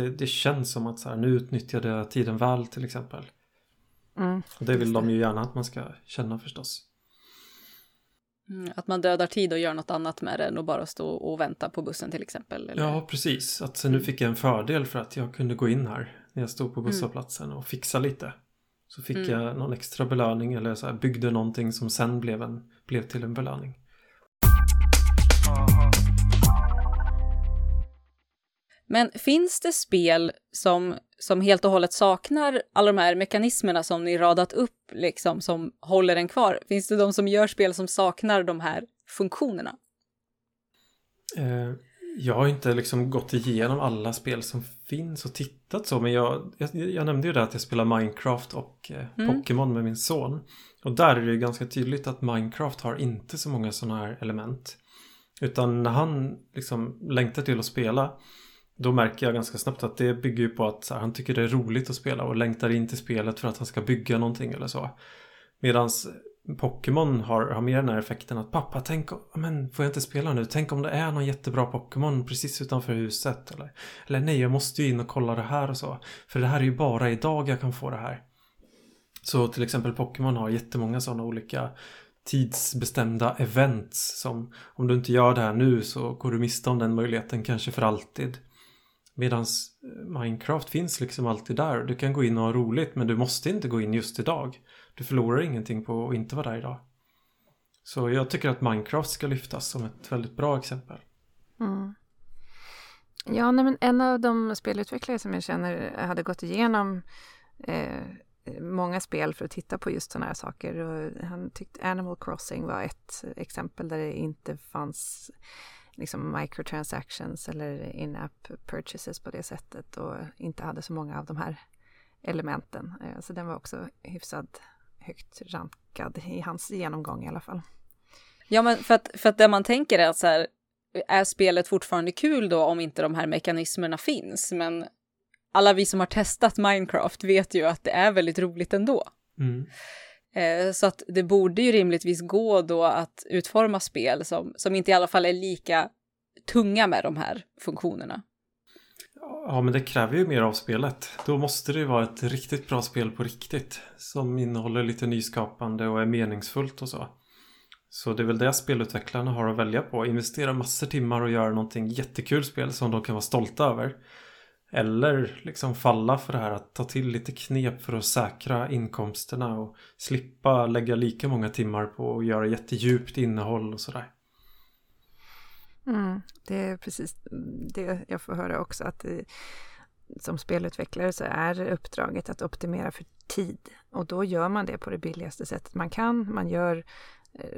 Det, det känns som att så här, nu utnyttjade jag tiden väl till exempel. Mm, och det vill de ju gärna att man ska känna förstås. Mm, att man dödar tid och gör något annat med det än att bara stå och vänta på bussen till exempel. Eller? Ja, precis. Att nu fick jag en fördel för att jag kunde gå in här när jag stod på mm. busshållplatsen och fixa lite. Så fick mm. jag någon extra belöning eller så här, byggde någonting som sen blev, en, blev till en belöning. Men finns det spel som, som helt och hållet saknar alla de här mekanismerna som ni radat upp, liksom, som håller en kvar? Finns det de som gör spel som saknar de här funktionerna? Eh, jag har inte liksom gått igenom alla spel som finns och tittat så, men jag, jag, jag nämnde ju det att jag spelar Minecraft och eh, mm. Pokémon med min son. Och där är det ju ganska tydligt att Minecraft har inte så många sådana här element. Utan när han liksom längtar till att spela då märker jag ganska snabbt att det bygger ju på att här, han tycker det är roligt att spela och längtar in till spelet för att han ska bygga någonting eller så. Medan Pokémon har, har mer den här effekten att pappa, tänk men får jag inte spela nu? Tänk om det är någon jättebra Pokémon precis utanför huset eller, eller nej, jag måste ju in och kolla det här och så. För det här är ju bara idag jag kan få det här. Så till exempel Pokémon har jättemånga sådana olika tidsbestämda events som om du inte gör det här nu så går du miste om den möjligheten kanske för alltid. Medan eh, Minecraft finns liksom alltid där. Du kan gå in och ha roligt men du måste inte gå in just idag. Du förlorar ingenting på att inte vara där idag. Så jag tycker att Minecraft ska lyftas som ett väldigt bra exempel. Mm. Ja, nej, men en av de spelutvecklare som jag känner hade gått igenom eh, många spel för att titta på just sådana här saker. Och han tyckte Animal Crossing var ett exempel där det inte fanns liksom microtransactions eller in-app purchases på det sättet och inte hade så många av de här elementen. Eh, så den var också hyfsat högt rankad i hans genomgång i alla fall. Ja, men för att, för att det man tänker är att så här, är spelet fortfarande kul då om inte de här mekanismerna finns? Men alla vi som har testat Minecraft vet ju att det är väldigt roligt ändå. Mm. Eh, så att det borde ju rimligtvis gå då att utforma spel som, som inte i alla fall är lika tunga med de här funktionerna. Ja, men det kräver ju mer av spelet. Då måste det ju vara ett riktigt bra spel på riktigt. Som innehåller lite nyskapande och är meningsfullt och så. Så det är väl det spelutvecklarna har att välja på. Investera massor timmar och göra någonting jättekul spel som de kan vara stolta över. Eller liksom falla för det här att ta till lite knep för att säkra inkomsterna och slippa lägga lika många timmar på att göra jättedjupt innehåll och sådär. Mm, det är precis det jag får höra också att det, som spelutvecklare så är uppdraget att optimera för tid och då gör man det på det billigaste sättet man kan. Man gör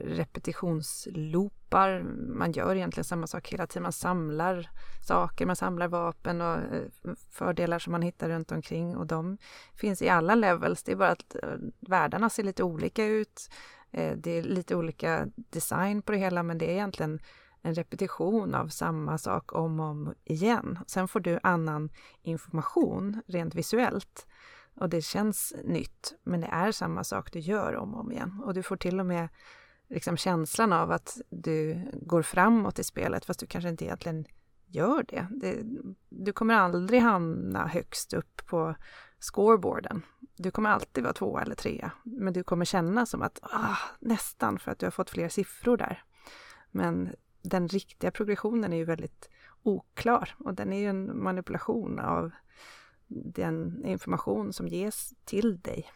repetitionsloopar, man gör egentligen samma sak hela tiden. Man samlar saker, man samlar vapen och eh, fördelar som man hittar runt omkring och de finns i alla levels. Det är bara att eh, världarna ser lite olika ut. Eh, det är lite olika design på det hela men det är egentligen en repetition av samma sak om och om igen. Sen får du annan information rent visuellt och det känns nytt, men det är samma sak du gör om och om igen. Och du får till och med liksom känslan av att du går framåt i spelet fast du kanske inte egentligen gör det. det du kommer aldrig hamna högst upp på scoreboarden. Du kommer alltid vara tvåa eller trea, men du kommer känna som att ah, nästan för att du har fått fler siffror där. Men den riktiga progressionen är ju väldigt oklar och den är ju en manipulation av den information som ges till dig.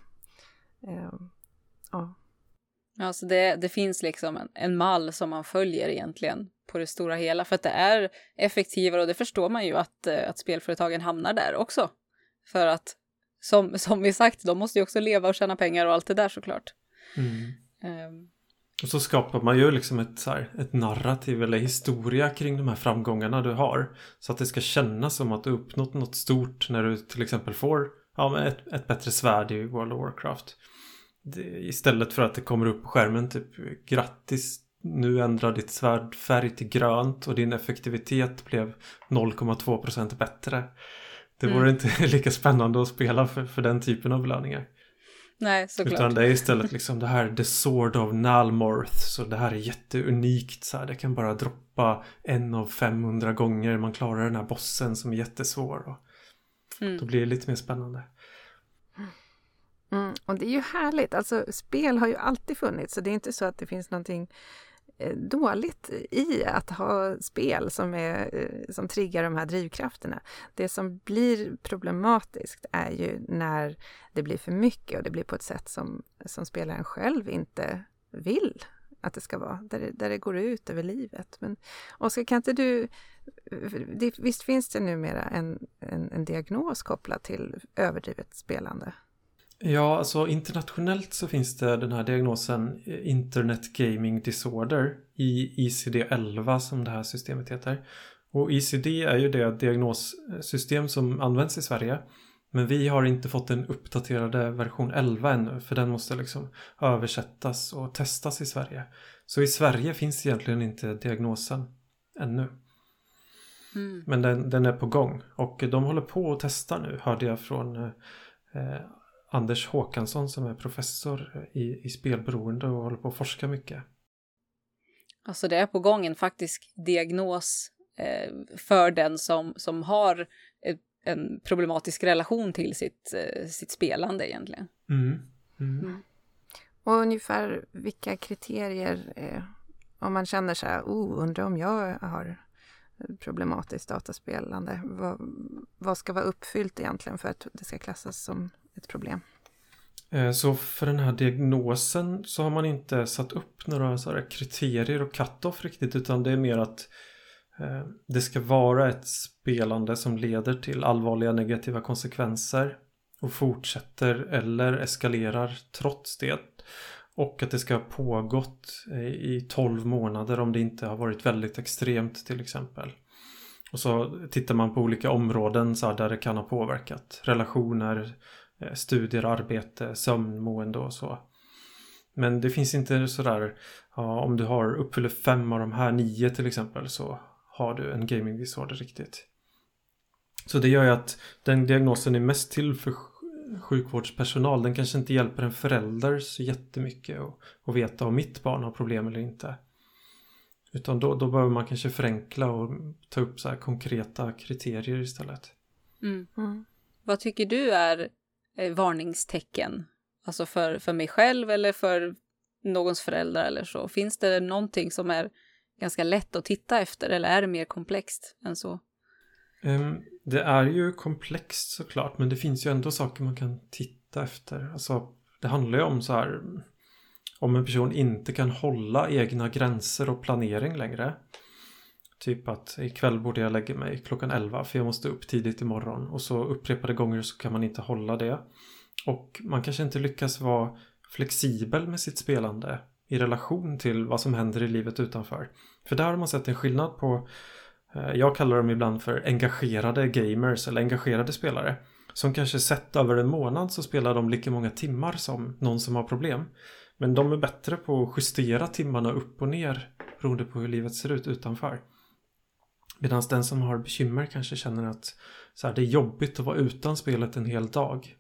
Uh, ja. Alltså det, det finns liksom en, en mall som man följer egentligen på det stora hela för att det är effektivare och det förstår man ju att, eh, att spelföretagen hamnar där också. För att som, som vi sagt, de måste ju också leva och tjäna pengar och allt det där såklart. Mm. Um, och så skapar man ju liksom ett, så här, ett narrativ eller historia kring de här framgångarna du har. Så att det ska kännas som att du uppnått något stort när du till exempel får ja, ett, ett bättre svärd i World of Warcraft. Istället för att det kommer upp på skärmen typ grattis nu ändrar ditt svärd färg till grönt och din effektivitet blev 0,2% bättre. Det vore mm. inte lika spännande att spela för, för den typen av belöningar. Nej, såklart. Utan det är istället liksom det här The Sword of Nalmorth. Så det här är jätteunikt. Så här, det kan bara droppa en av 500 gånger man klarar den här bossen som är jättesvår. Och mm. Då blir det lite mer spännande. Mm, och det är ju härligt. Alltså spel har ju alltid funnits. Så det är inte så att det finns någonting eh, dåligt i att ha spel som, är, eh, som triggar de här drivkrafterna. Det som blir problematiskt är ju när det blir för mycket och det blir på ett sätt som, som spelaren själv inte vill att det ska vara, där det, där det går ut över livet. Men Oskar, kan inte du... Det, visst finns det numera en, en, en diagnos kopplad till överdrivet spelande? Ja, alltså internationellt så finns det den här diagnosen eh, Internet Gaming Disorder i ICD-11 som det här systemet heter. Och ICD är ju det diagnossystem som används i Sverige. Men vi har inte fått den uppdaterade version 11 ännu för den måste liksom översättas och testas i Sverige. Så i Sverige finns egentligen inte diagnosen ännu. Mm. Men den, den, är på gång och de håller på att testa nu hörde jag från eh, Anders Håkansson som är professor i, i spelberoende och håller på att forska mycket. Alltså det är på gång en faktisk diagnos eh, för den som, som har ett, en problematisk relation till sitt, eh, sitt spelande egentligen. Mm. Mm. Mm. Och ungefär vilka kriterier, eh, om man känner så här, oh, undrar om jag har problematiskt dataspelande, vad, vad ska vara uppfyllt egentligen för att det ska klassas som ett problem. Eh, så för den här diagnosen så har man inte satt upp några så kriterier och cut-off riktigt utan det är mer att eh, det ska vara ett spelande som leder till allvarliga negativa konsekvenser och fortsätter eller eskalerar trots det. Och att det ska ha pågått eh, i 12 månader om det inte har varit väldigt extremt till exempel. Och så tittar man på olika områden så där det kan ha påverkat. Relationer, studier, arbete, sömn, mående och så. Men det finns inte sådär, ja, om du har uppfyller fem av de här nio till exempel så har du en gaming disorder riktigt. Så det gör ju att den diagnosen är mest till för sjukvårdspersonal. Den kanske inte hjälper en förälder så jättemycket att veta om mitt barn har problem eller inte. Utan då, då behöver man kanske förenkla och ta upp så konkreta kriterier istället. Mm. Mm. Vad tycker du är eh, varningstecken? Alltså för, för mig själv eller för någons föräldrar eller så? Finns det någonting som är ganska lätt att titta efter eller är det mer komplext än så? Um, det är ju komplext såklart men det finns ju ändå saker man kan titta efter. Alltså, det handlar ju om så här om en person inte kan hålla egna gränser och planering längre. Typ att ikväll borde jag lägga mig klockan 11 för jag måste upp tidigt imorgon och så upprepade gånger så kan man inte hålla det. Och man kanske inte lyckas vara flexibel med sitt spelande i relation till vad som händer i livet utanför. För där har man sett en skillnad på, eh, jag kallar dem ibland för engagerade gamers eller engagerade spelare. Som kanske sett över en månad så spelar de lika många timmar som någon som har problem. Men de är bättre på att justera timmarna upp och ner beroende på hur livet ser ut utanför. Medan den som har bekymmer kanske känner att så här, det är jobbigt att vara utan spelet en hel dag.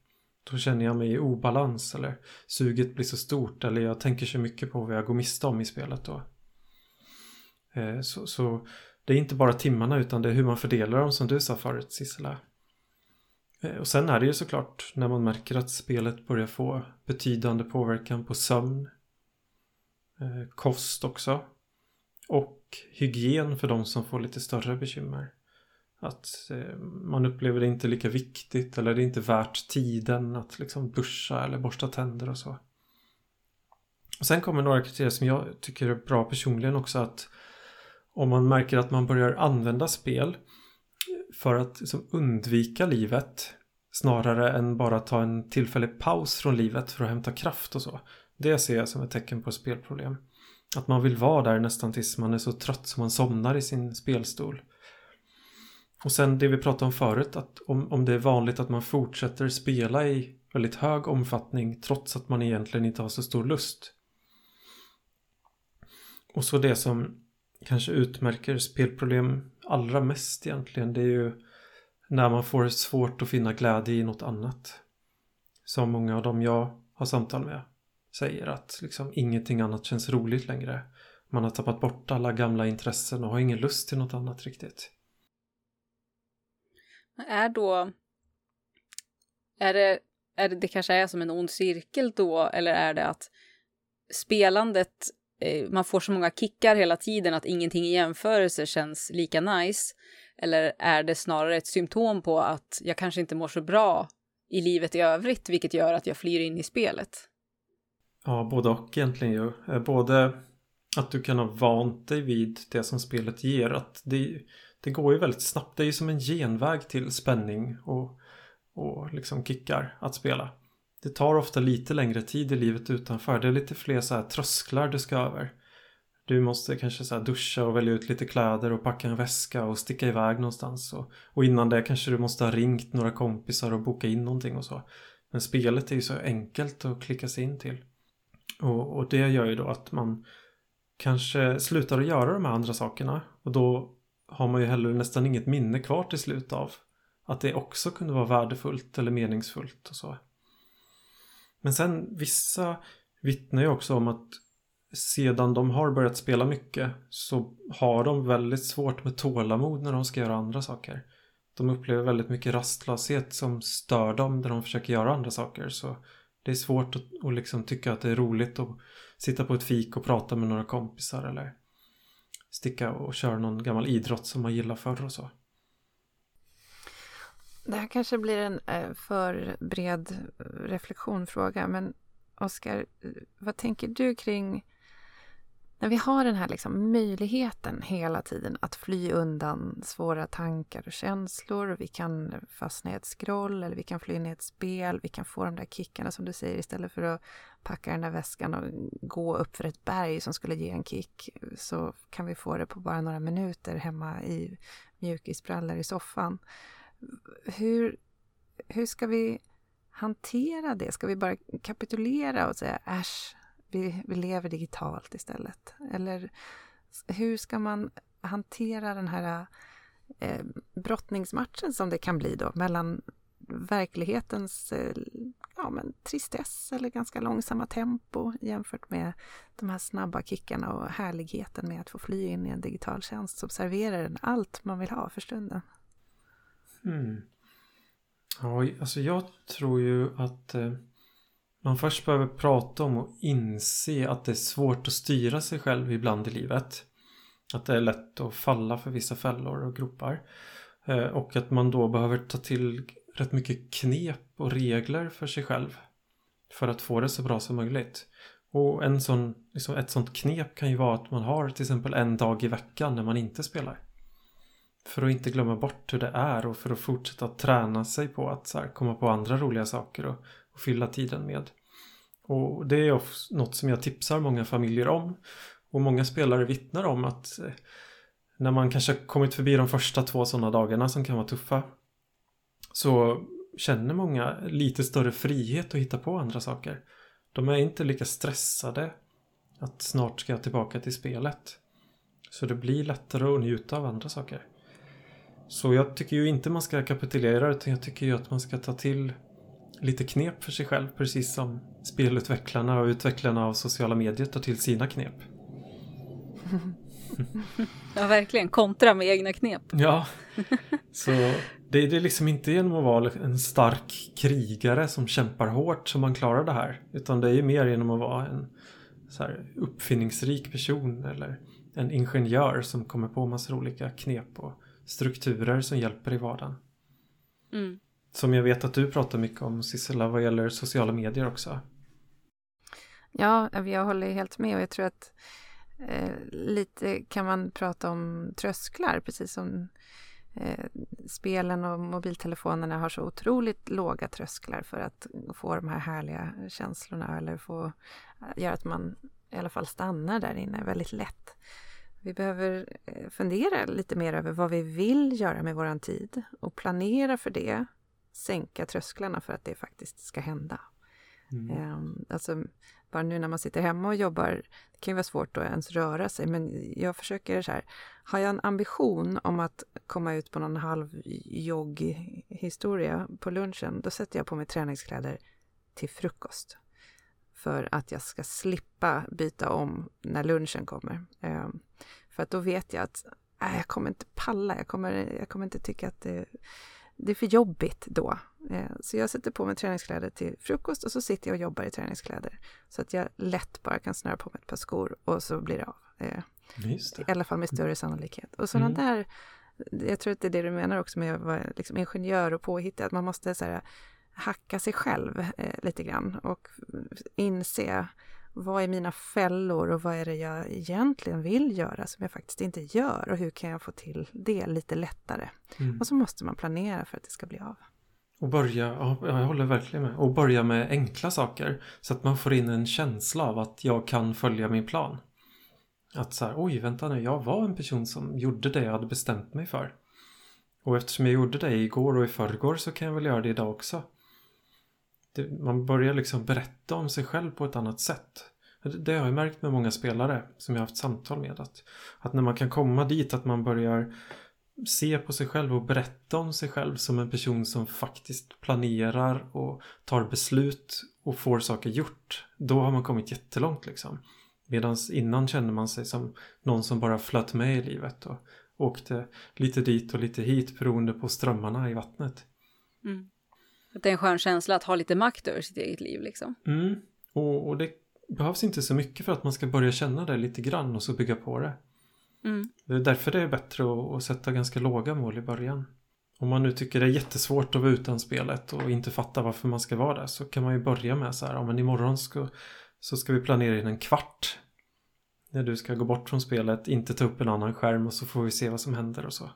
Då känner jag mig i obalans eller suget blir så stort eller jag tänker så mycket på vad jag går miste om i spelet då. Eh, så, så det är inte bara timmarna utan det är hur man fördelar dem som du sa förut Sissela. Eh, och sen är det ju såklart när man märker att spelet börjar få betydande påverkan på sömn, eh, kost också och hygien för de som får lite större bekymmer. Att eh, man upplever det inte lika viktigt eller det är inte värt tiden att liksom duscha eller borsta tänder och så. Och sen kommer några kriterier som jag tycker är bra personligen också att om man märker att man börjar använda spel för att liksom undvika livet snarare än bara ta en tillfällig paus från livet för att hämta kraft och så. Det ser jag som ett tecken på spelproblem. Att man vill vara där nästan tills man är så trött som man somnar i sin spelstol. Och sen det vi pratade om förut, att om, om det är vanligt att man fortsätter spela i väldigt hög omfattning trots att man egentligen inte har så stor lust. Och så det som kanske utmärker spelproblem allra mest egentligen, det är ju när man får svårt att finna glädje i något annat. Som många av dem jag har samtal med säger att liksom ingenting annat känns roligt längre. Man har tappat bort alla gamla intressen och har ingen lust till något annat riktigt. Är då... Är det, är det, det kanske är som en ond cirkel då, eller är det att spelandet, eh, man får så många kickar hela tiden att ingenting i jämförelse känns lika nice? Eller är det snarare ett symptom på att jag kanske inte mår så bra i livet i övrigt, vilket gör att jag flyr in i spelet? Ja, både och egentligen ju. Eh, både att du kan ha vant dig vid det som spelet ger. Att det, det går ju väldigt snabbt. Det är ju som en genväg till spänning och, och liksom kickar att spela. Det tar ofta lite längre tid i livet utanför. Det är lite fler så här trösklar du ska över. Du måste kanske så duscha och välja ut lite kläder och packa en väska och sticka iväg någonstans. Och, och innan det kanske du måste ha ringt några kompisar och boka in någonting och så. Men spelet är ju så enkelt att klicka sig in till. Och, och det gör ju då att man kanske slutar att göra de här andra sakerna. Och då har man ju heller nästan inget minne kvar till slut av att det också kunde vara värdefullt eller meningsfullt och så. Men sen vissa vittnar ju också om att sedan de har börjat spela mycket så har de väldigt svårt med tålamod när de ska göra andra saker. De upplever väldigt mycket rastlöshet som stör dem när de försöker göra andra saker. Så det är svårt att, att liksom tycka att det är roligt att sitta på ett fik och prata med några kompisar eller sticka och köra någon gammal idrott som man gillar förr och så. Det här kanske blir en eh, för bred eh, reflektionfråga, men Oskar, eh, vad tänker du kring när vi har den här liksom möjligheten hela tiden att fly undan svåra tankar och känslor. Vi kan fastna i ett scroll eller vi kan fly in i ett spel. Vi kan få de där kickarna som du säger istället för att packa den där väskan och gå upp för ett berg som skulle ge en kick så kan vi få det på bara några minuter hemma i mjukisbrallor i soffan. Hur, hur ska vi hantera det? Ska vi bara kapitulera och säga äsch, vi, vi lever digitalt istället? Eller hur ska man hantera den här eh, brottningsmatchen som det kan bli då mellan verklighetens eh, ja, men tristess eller ganska långsamma tempo jämfört med de här snabba kickarna och härligheten med att få fly in i en digital tjänst som serverar en allt man vill ha för stunden. Mm. Ja, alltså jag tror ju att eh, man först behöver prata om och inse att det är svårt att styra sig själv ibland i livet. Att det är lätt att falla för vissa fällor och gropar. Eh, och att man då behöver ta till rätt mycket knep och regler för sig själv. För att få det så bra som möjligt. Och en sån, liksom ett sånt knep kan ju vara att man har till exempel en dag i veckan när man inte spelar. För att inte glömma bort hur det är och för att fortsätta träna sig på att så här, komma på andra roliga saker och, och fylla tiden med. Och det är något som jag tipsar många familjer om. Och många spelare vittnar om att eh, när man kanske kommit förbi de första två sådana dagarna som kan vara tuffa så känner många lite större frihet att hitta på andra saker. De är inte lika stressade att snart ska jag tillbaka till spelet. Så det blir lättare att njuta av andra saker. Så jag tycker ju inte man ska kapitulera utan jag tycker ju att man ska ta till lite knep för sig själv precis som spelutvecklarna och utvecklarna av sociala medier tar till sina knep. ja, verkligen. Kontra med egna knep. Ja, så det, det är liksom inte genom att vara en stark krigare som kämpar hårt som man klarar det här. Utan det är ju mer genom att vara en så här, uppfinningsrik person eller en ingenjör som kommer på massor olika knep och strukturer som hjälper i vardagen. Mm. Som jag vet att du pratar mycket om Sissela vad gäller sociala medier också. Ja, jag håller helt med och jag tror att eh, lite kan man prata om trösklar, precis som eh, spelen och mobiltelefonerna har så otroligt låga trösklar för att få de här härliga känslorna eller få eh, göra att man i alla fall stannar där inne väldigt lätt. Vi behöver eh, fundera lite mer över vad vi vill göra med våran tid och planera för det. Sänka trösklarna för att det faktiskt ska hända. Mm. Um, alltså, bara nu när man sitter hemma och jobbar, det kan ju vara svårt att ens röra sig, men jag försöker så här, har jag en ambition om att komma ut på någon halv jogghistoria på lunchen, då sätter jag på mig träningskläder till frukost. För att jag ska slippa byta om när lunchen kommer. Um, för att då vet jag att äh, jag kommer inte palla, jag kommer, jag kommer inte tycka att det, det är för jobbigt då. Eh, så jag sätter på mig träningskläder till frukost och så sitter jag och jobbar i träningskläder. Så att jag lätt bara kan snöra på mig ett par skor och så blir det av. Eh, I alla fall med större sannolikhet. Och sådana mm. där, jag tror att det är det du menar också med att vara liksom ingenjör och påhittig, att man måste så här, hacka sig själv eh, lite grann och inse vad är mina fällor och vad är det jag egentligen vill göra som jag faktiskt inte gör och hur kan jag få till det lite lättare? Mm. Och så måste man planera för att det ska bli av. Och börja, ja, jag håller verkligen med. Och börja med enkla saker. Så att man får in en känsla av att jag kan följa min plan. Att så här, oj vänta nu, jag var en person som gjorde det jag hade bestämt mig för. Och eftersom jag gjorde det igår och i förrgår så kan jag väl göra det idag också det, man börjar liksom berätta om sig själv på ett annat sätt. Det har jag märkt med många spelare som jag har haft samtal med. Att, att när man kan komma dit att man börjar se på sig själv och berätta om sig själv som en person som faktiskt planerar och tar beslut och får saker gjort. Då har man kommit jättelångt liksom. Medan innan kände man sig som någon som bara flöt med i livet och åkte lite dit och lite hit beroende på strömmarna i vattnet. Mm. Att det är en skön känsla att ha lite makt över sitt eget liv liksom. Mm. Och, och det behövs inte så mycket för att man ska börja känna det lite grann och så bygga på det. Mm. Det är därför det är bättre att, att, sätta ganska låga mål i början. Om man nu tycker det är jättesvårt att vara utan spelet och inte fatta varför man ska vara där så kan man ju börja med så här, ja men imorgon ska, så ska vi planera in en kvart. När du ska gå bort från spelet, inte ta upp en annan skärm och så får vi se vad som händer och så.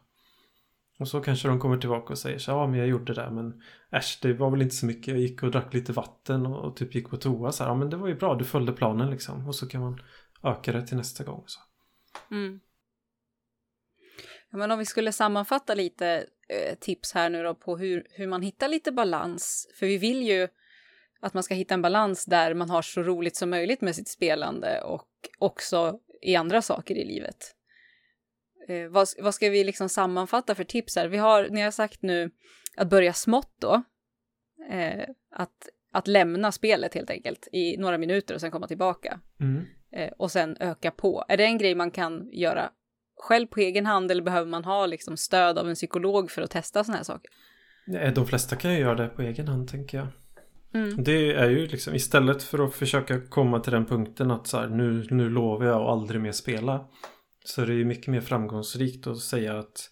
Och så kanske de kommer tillbaka och säger så ja men jag gjorde det men äsch det var väl inte så mycket. Jag gick och drack lite vatten och, och typ gick på toa så här. Ja men det var ju bra, du följde planen liksom. Och så kan man öka det till nästa gång. Så. Mm. Ja, men om vi skulle sammanfatta lite eh, tips här nu då på hur, hur man hittar lite balans. För vi vill ju att man ska hitta en balans där man har så roligt som möjligt med sitt spelande och också i andra saker i livet. Eh, vad, vad ska vi liksom sammanfatta för tips här? Vi har, ni har sagt nu att börja smått då. Eh, att, att lämna spelet helt enkelt i några minuter och sen komma tillbaka. Mm. Eh, och sen öka på. Är det en grej man kan göra själv på egen hand eller behöver man ha liksom stöd av en psykolog för att testa sådana här saker? De flesta kan ju göra det på egen hand tänker jag. Mm. Det är ju liksom istället för att försöka komma till den punkten att så här, nu, nu lovar jag att aldrig mer spela. Så är det ju mycket mer framgångsrikt att säga att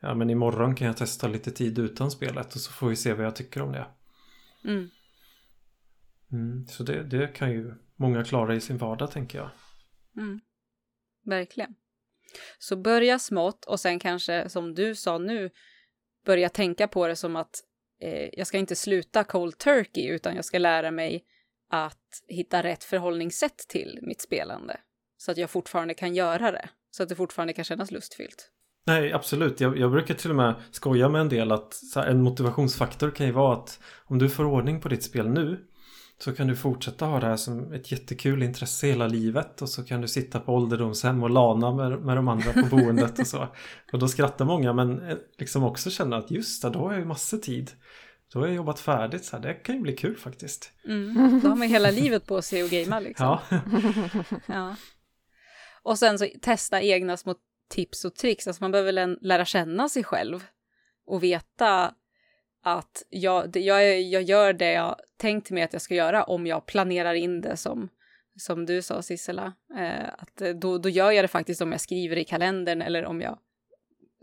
ja men imorgon kan jag testa lite tid utan spelet och så får vi se vad jag tycker om det. Mm. Mm, så det, det kan ju många klara i sin vardag tänker jag. Mm. Verkligen. Så börja smått och sen kanske, som du sa nu, börja tänka på det som att eh, jag ska inte sluta cold turkey utan jag ska lära mig att hitta rätt förhållningssätt till mitt spelande. Så att jag fortfarande kan göra det. Så att det fortfarande kan kännas lustfyllt. Nej, absolut. Jag, jag brukar till och med skoja med en del att här, en motivationsfaktor kan ju vara att om du får ordning på ditt spel nu så kan du fortsätta ha det här som ett jättekul intresse hela livet och så kan du sitta på ålderdomshem och lana med, med de andra på boendet och så. Och då skrattar många men eh, liksom också känna att just det, då har jag ju massor tid. Då har jag jobbat färdigt så här, det kan ju bli kul faktiskt. Mm. Då har man hela livet på sig att gamea liksom. Ja, Ja. Och sen så testa egna små tips och tricks. Alltså man behöver väl lära känna sig själv och veta att jag, jag, jag gör det jag tänkt mig att jag ska göra om jag planerar in det som, som du sa Sissela. Eh, att eh, då, då gör jag det faktiskt om jag skriver i kalendern eller om jag,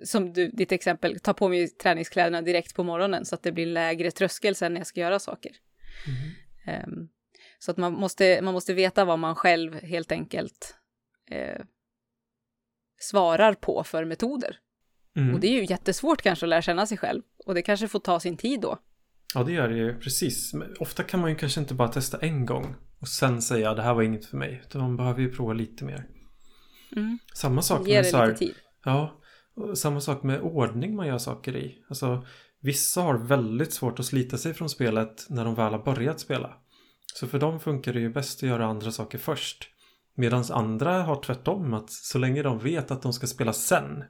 som du, ditt exempel, tar på mig träningskläderna direkt på morgonen så att det blir lägre tröskel sen när jag ska göra saker. Ehm, så att man måste, man måste veta vad man själv helt enkelt eh, svarar på för metoder. mm. Och det är ju jättesvårt kanske att lära känna sig själv. Och det kanske får ta sin tid då. ja det gör det ju precis. Men ofta kan man ju kanske inte bara testa en gång och sen säga det här var inget för mig. Utan man behöver ju prova lite mer. Mm. Samma sak Ge med så här, lite tid. Ja, samma sak med ordning man gör saker i. Alltså, vissa har väldigt svårt att slita sig från spelet när de väl har börjat spela. Så för dem funkar det ju bäst att göra andra saker först. Medan andra har tvärtom att så länge de vet att de ska spela sen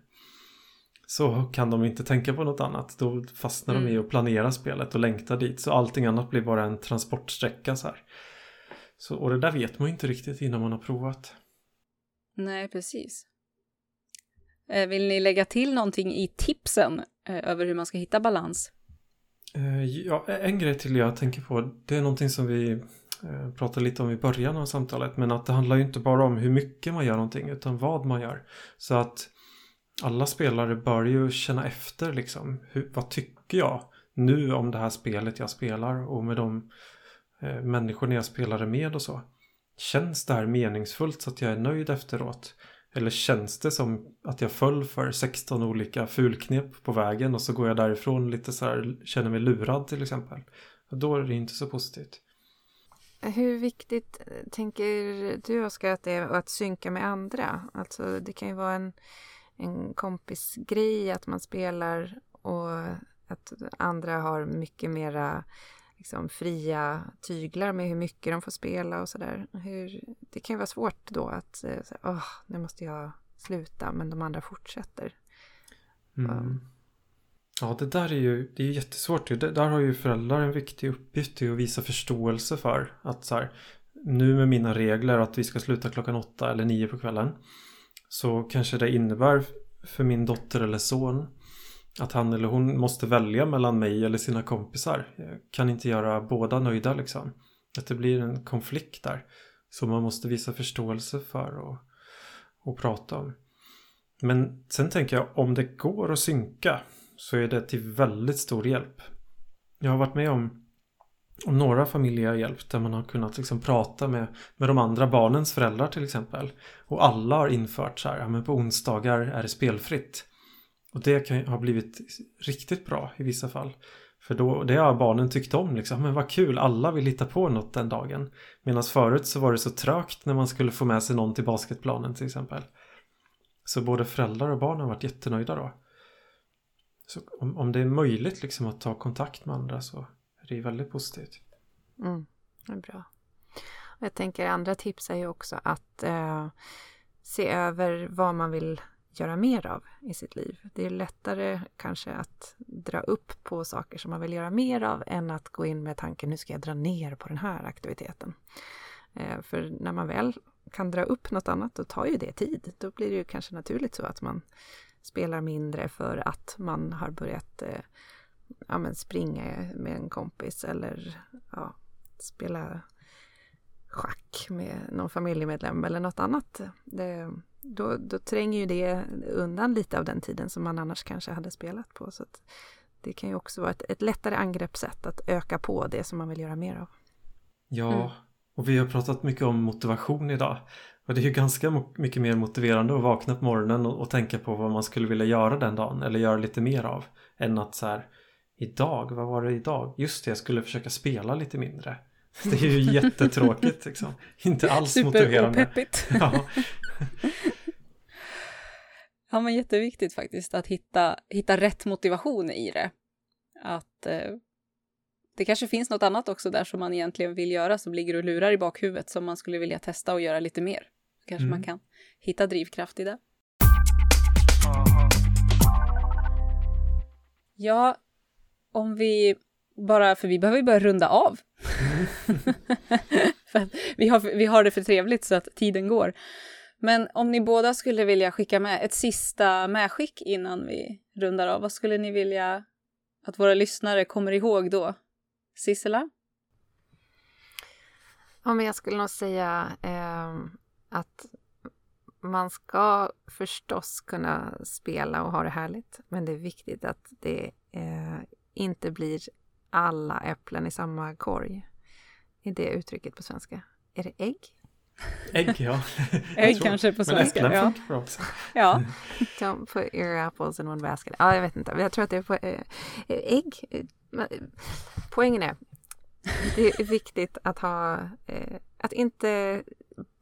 så kan de inte tänka på något annat. Då fastnar de i Mm. att planera spelet och längtar dit. Så allting annat blir bara en transportsträcka så här. Så, och det där vet man ju inte riktigt innan man har provat. Nej, precis. Eh, Vill ni lägga till någonting i tipsen eh, över hur man ska hitta balans? Eh, Ja, en grej till jag tänker på, det är någonting som vi Eh, pratade lite om i början av samtalet, men att det handlar ju inte bara om hur mycket man gör någonting, utan vad man gör. Så att alla spelare bör ju känna efter liksom, hur, vad tycker jag nu om det här spelet jag spelar och med de eh, människorna jag spelade med och så. Känns det här meningsfullt så att jag är nöjd efteråt? Eller känns det som att jag föll för 16 olika fulknep på vägen och så går jag därifrån lite så här, känner mig lurad till exempel. Då är det inte så positivt. Hur viktigt eh, tänker du Oskar att det är att synka med andra? Alltså det kan ju vara en, en kompisgrej att man spelar och att andra har mycket mera liksom, fria tyglar med hur mycket de får spela och sådär. Det kan ju vara svårt då att eh, säga, åh, nu måste jag sluta, men de andra fortsätter. Mm. Ja, det där är ju, det är ju jättesvårt. Det, där har ju föräldrar en viktig uppgift i att visa förståelse för att så här, nu med mina regler att vi ska sluta klockan åtta eller nio på kvällen så kanske det innebär för min dotter eller son att han eller hon måste välja mellan mig eller sina kompisar. Jag kan inte göra båda nöjda liksom. Att det blir en konflikt där. Som man måste visa förståelse för och, och prata om. Men sen tänker jag om det går att synka så är det till väldigt stor hjälp. Jag har varit med om om några familjer har hjälpt där man har kunnat liksom prata med, med de andra barnens föräldrar till exempel. Och alla har infört så här, ja men på onsdagar är det spelfritt. Och det kan ha blivit riktigt bra i vissa fall. För då, det har barnen tyckt om liksom. Men vad kul, alla vill hitta på något den dagen. Medan förut så var det så trögt när man skulle få med sig någon till basketplanen till exempel. Så både föräldrar och barn har varit jättenöjda då. Så om, om det är möjligt liksom att ta kontakt med andra så är det väldigt positivt. Mm, det är bra. Och jag tänker andra tips är ju också att eh, se över vad man vill göra mer av i sitt liv. Det är lättare kanske att dra upp på saker som man vill göra mer av än att gå in med tanken nu ska jag dra ner på den här aktiviteten. Eh, för när man väl kan dra upp något annat, då tar ju det tid. Då blir det ju kanske naturligt så att man spelar mindre för att man har börjat eh, ja, men springa med en kompis eller ja, spela schack med någon familjemedlem eller något annat. Det, då, då tränger ju det undan lite av den tiden som man annars kanske hade spelat på. Så det kan ju också vara ett, ett lättare angreppssätt att öka på det som man vill göra mer av. Ja, mm. och vi har pratat mycket om motivation idag. Och det är ju ganska mycket mer motiverande att vakna på morgonen och, och, tänka på vad man skulle vilja göra den dagen eller göra lite mer av. Än att så här, idag, vad var det idag? Just det, jag skulle försöka spela lite mindre. Det är ju jättetråkigt liksom. Inte alls Super motiverande. Superopeppigt. Ja. ja, men jätteviktigt faktiskt att hitta, hitta rätt motivation i det. Att eh, det kanske finns något annat också där som man egentligen vill göra som ligger och lurar i bakhuvudet som man skulle vilja testa och göra lite mer. Kanske mm. man kan hitta drivkraft i det. Ja, om vi bara, för vi behöver ju börja runda av. för vi, har, vi har det för trevligt så att tiden går. Men om ni båda skulle vilja skicka med ett sista medskick innan vi rundar av, vad skulle ni vilja att våra lyssnare kommer ihåg då? Sissela? Ja, men jag skulle nog säga eh, att man ska förstås kunna spela och ha det härligt, men det är viktigt att det eh, inte blir alla äpplen i samma korg. Är det uttrycket på svenska? Är det ägg? Ägg, ja. Ägg kanske på svenska. Men äpplen ja. också. ja. Don't put your apples in one basket. Ja, jag vet inte. Jag tror att det är på, äh, ägg. Poängen är, det är viktigt att ha, äh, att inte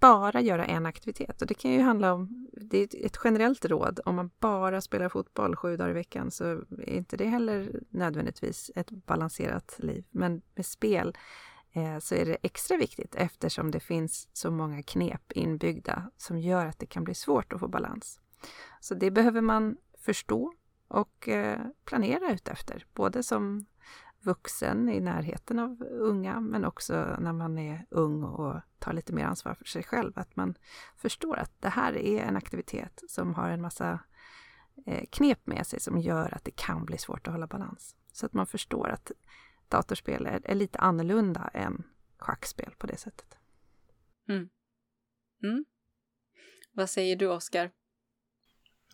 bara göra en aktivitet. Och det kan ju handla om, det är ett generellt råd, om man bara spelar fotboll sju dagar i veckan så är inte det heller nödvändigtvis ett balanserat liv. Men med spel eh, så är det extra viktigt eftersom det finns så många knep inbyggda som gör att det kan bli svårt att få balans. Så det behöver man förstå och eh, planera utefter, både som vuxen i närheten av unga, men också när man är ung och tar lite mer ansvar för sig själv. Att man förstår att det här är en aktivitet som har en massa eh, knep med sig som gör att det kan bli svårt att hålla balans. Så att man förstår att datorspel är, är lite annorlunda än schackspel på det sättet. Mm. Mm. Vad säger du, Oskar?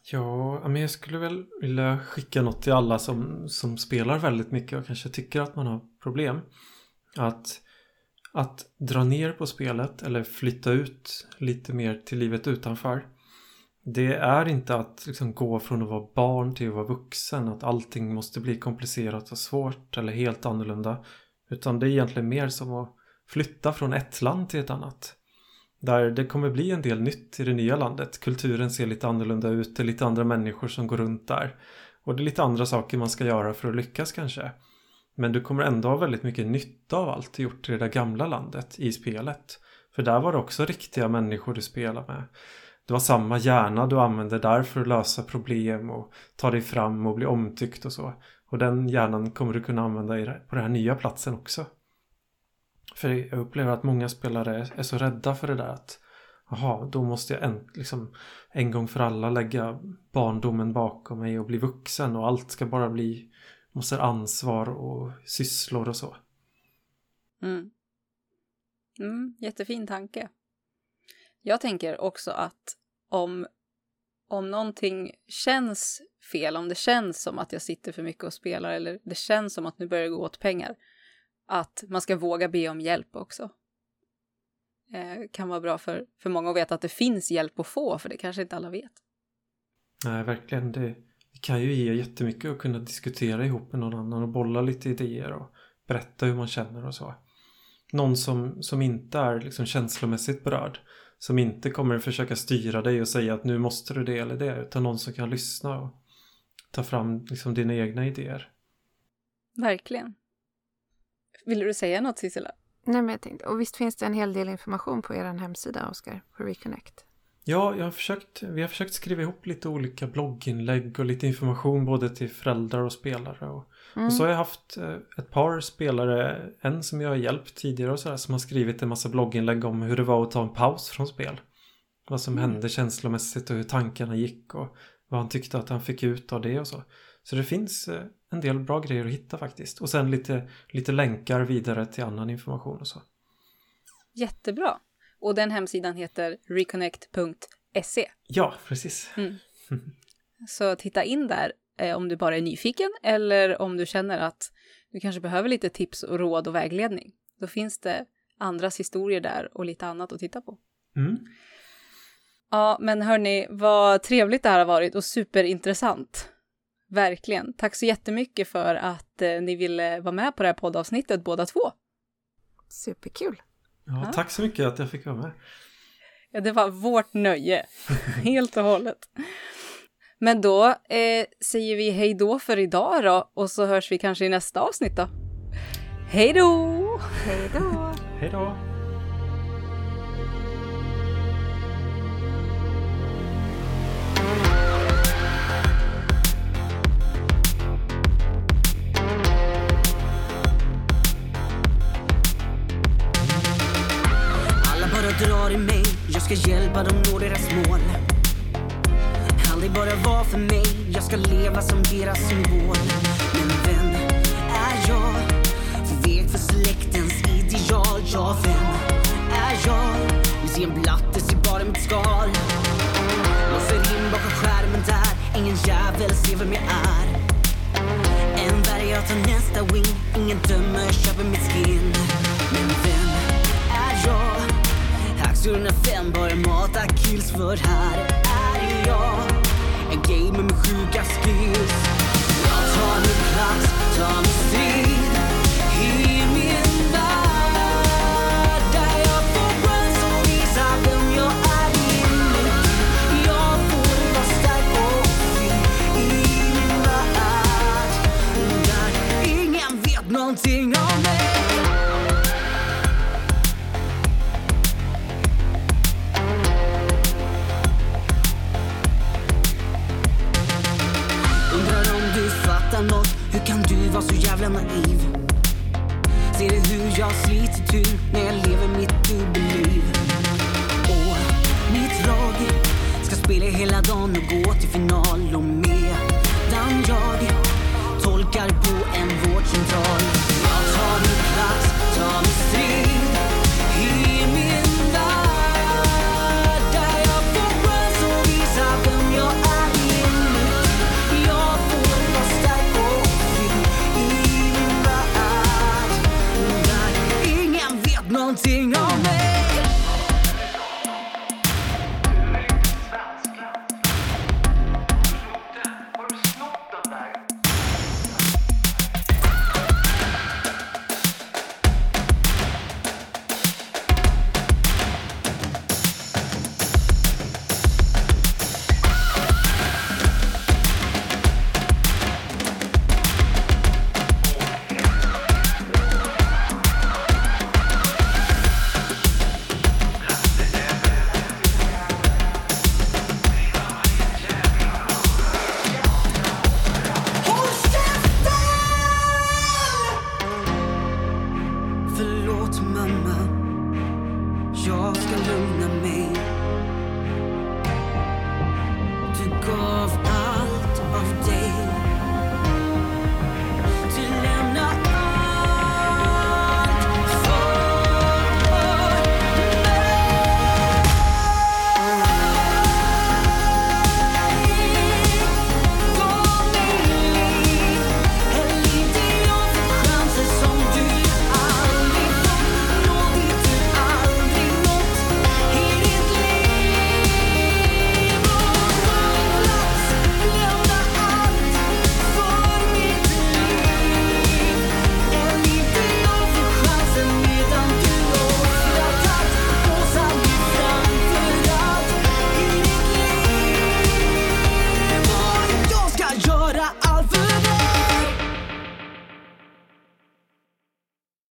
Ja, men jag skulle väl vilja skicka något till alla som, som spelar väldigt mycket och kanske tycker att man har problem. Att, att dra ner på spelet eller flytta ut lite mer till livet utanför. Det är inte att liksom gå från att vara barn till att vara vuxen, att allting måste bli komplicerat och svårt eller helt annorlunda. Utan det är egentligen mer som att flytta från ett land till ett annat. Där det kommer bli en del nytt i det nya landet. Kulturen ser lite annorlunda ut, det är lite andra människor som går runt där. Och det är lite andra saker man ska göra för att lyckas kanske. Men du kommer ändå ha väldigt mycket nytta av allt du gjort i det där gamla landet i spelet. För där var det också riktiga människor du spelade med. Det var samma hjärna du använde där för att lösa problem och ta dig fram och bli omtyckt och så. Och den hjärnan kommer du kunna använda på den här nya platsen också. För jag upplever att många spelare är så rädda för det där att Jaha, då måste jag en, liksom, en gång för alla lägga barndomen bakom mig och bli vuxen och allt ska bara bli måste ansvar och sysslor och så. Mm. Mm, jättefin tanke. Jag tänker också att om, om någonting känns fel, om det känns som att jag sitter för mycket och spelar eller det känns som att nu börjar det gå åt pengar, att man ska våga be om hjälp också. Eh, kan vara bra för, för många att veta att det finns hjälp att få, för det kanske inte alla vet. Nej, verkligen. Det, det kan ju ge jättemycket att kunna diskutera ihop med någon annan och bolla lite idéer och berätta hur man känner och så. Någon som, som inte är liksom känslomässigt berörd. Som inte kommer försöka styra dig och säga att nu måste du det eller det. Utan någon som kan lyssna och ta fram liksom dina egna idéer. Verkligen. Vill du säga något, Sissela? Nej, men jag tänkte, och visst finns det en hel del information på er hemsida, Oskar, på Reconnect? Ja, jag har försökt, vi har försökt skriva ihop lite olika blogginlägg och lite information både till föräldrar och spelare. Och, Mm. och så har jag haft eh, ett par spelare, en som jag har hjälpt tidigare och sådär, som har skrivit en massa blogginlägg om hur det var att ta en paus från spel. Vad som Mm. hände känslomässigt och hur tankarna gick och vad han tyckte att han fick ut av det och så. Så det finns eh, en del bra grejer att hitta faktiskt. Och sen lite, lite länkar vidare till annan information och så. Jättebra. Och den hemsidan heter reconnect.se. Ja, precis. Så titta in där eh, om du bara är nyfiken eller om du känner att du kanske behöver lite tips och råd och vägledning. Då finns det andras historier där och lite annat att titta på. Mm. Ja, men hörni, vad trevligt det här har varit och superintressant. Verkligen. Tack så jättemycket för att eh, ni ville vara med på det här poddavsnittet båda två. Superkul. Ja, Ja. Tack så mycket att jag fick vara med. Ja, det var vårt nöje, helt och hållet. Men då eh, säger vi hej då för idag då och så hörs vi kanske i nästa avsnitt då. Hej då! Hej då! Hej då! Bara i mig, jag ska hjälpa dem nå deras mål. Aldrig bara vara för mig, jag ska leva som deras symbol. Men vem är jag? För vek för släktens ideal. Ja, vem är jag? Ni ser en blatte, ser bara mitt skal. Låser in bakom skärmen där, ingen jävel ser vem jag är. Än värre, jag tar nästa wing, ingen dömer, köper mitt skin. Men vem är jag? Hack 105 bara mata kills för här. Är jag En gamer med sjuka skills. Jag tar min plats, tar min strid i min värld Där jag får chans att visa vem jag är. Inuti Jag får vara stark och fri i min värld. Där ingen vet någonting om mig. Jävla naiv? Ser du hur jag sliter tur när jag lever mitt dubbelliv? Och mitt lag ska spela hela dagen och gå till final och medan jag tolkar på en vårdcentral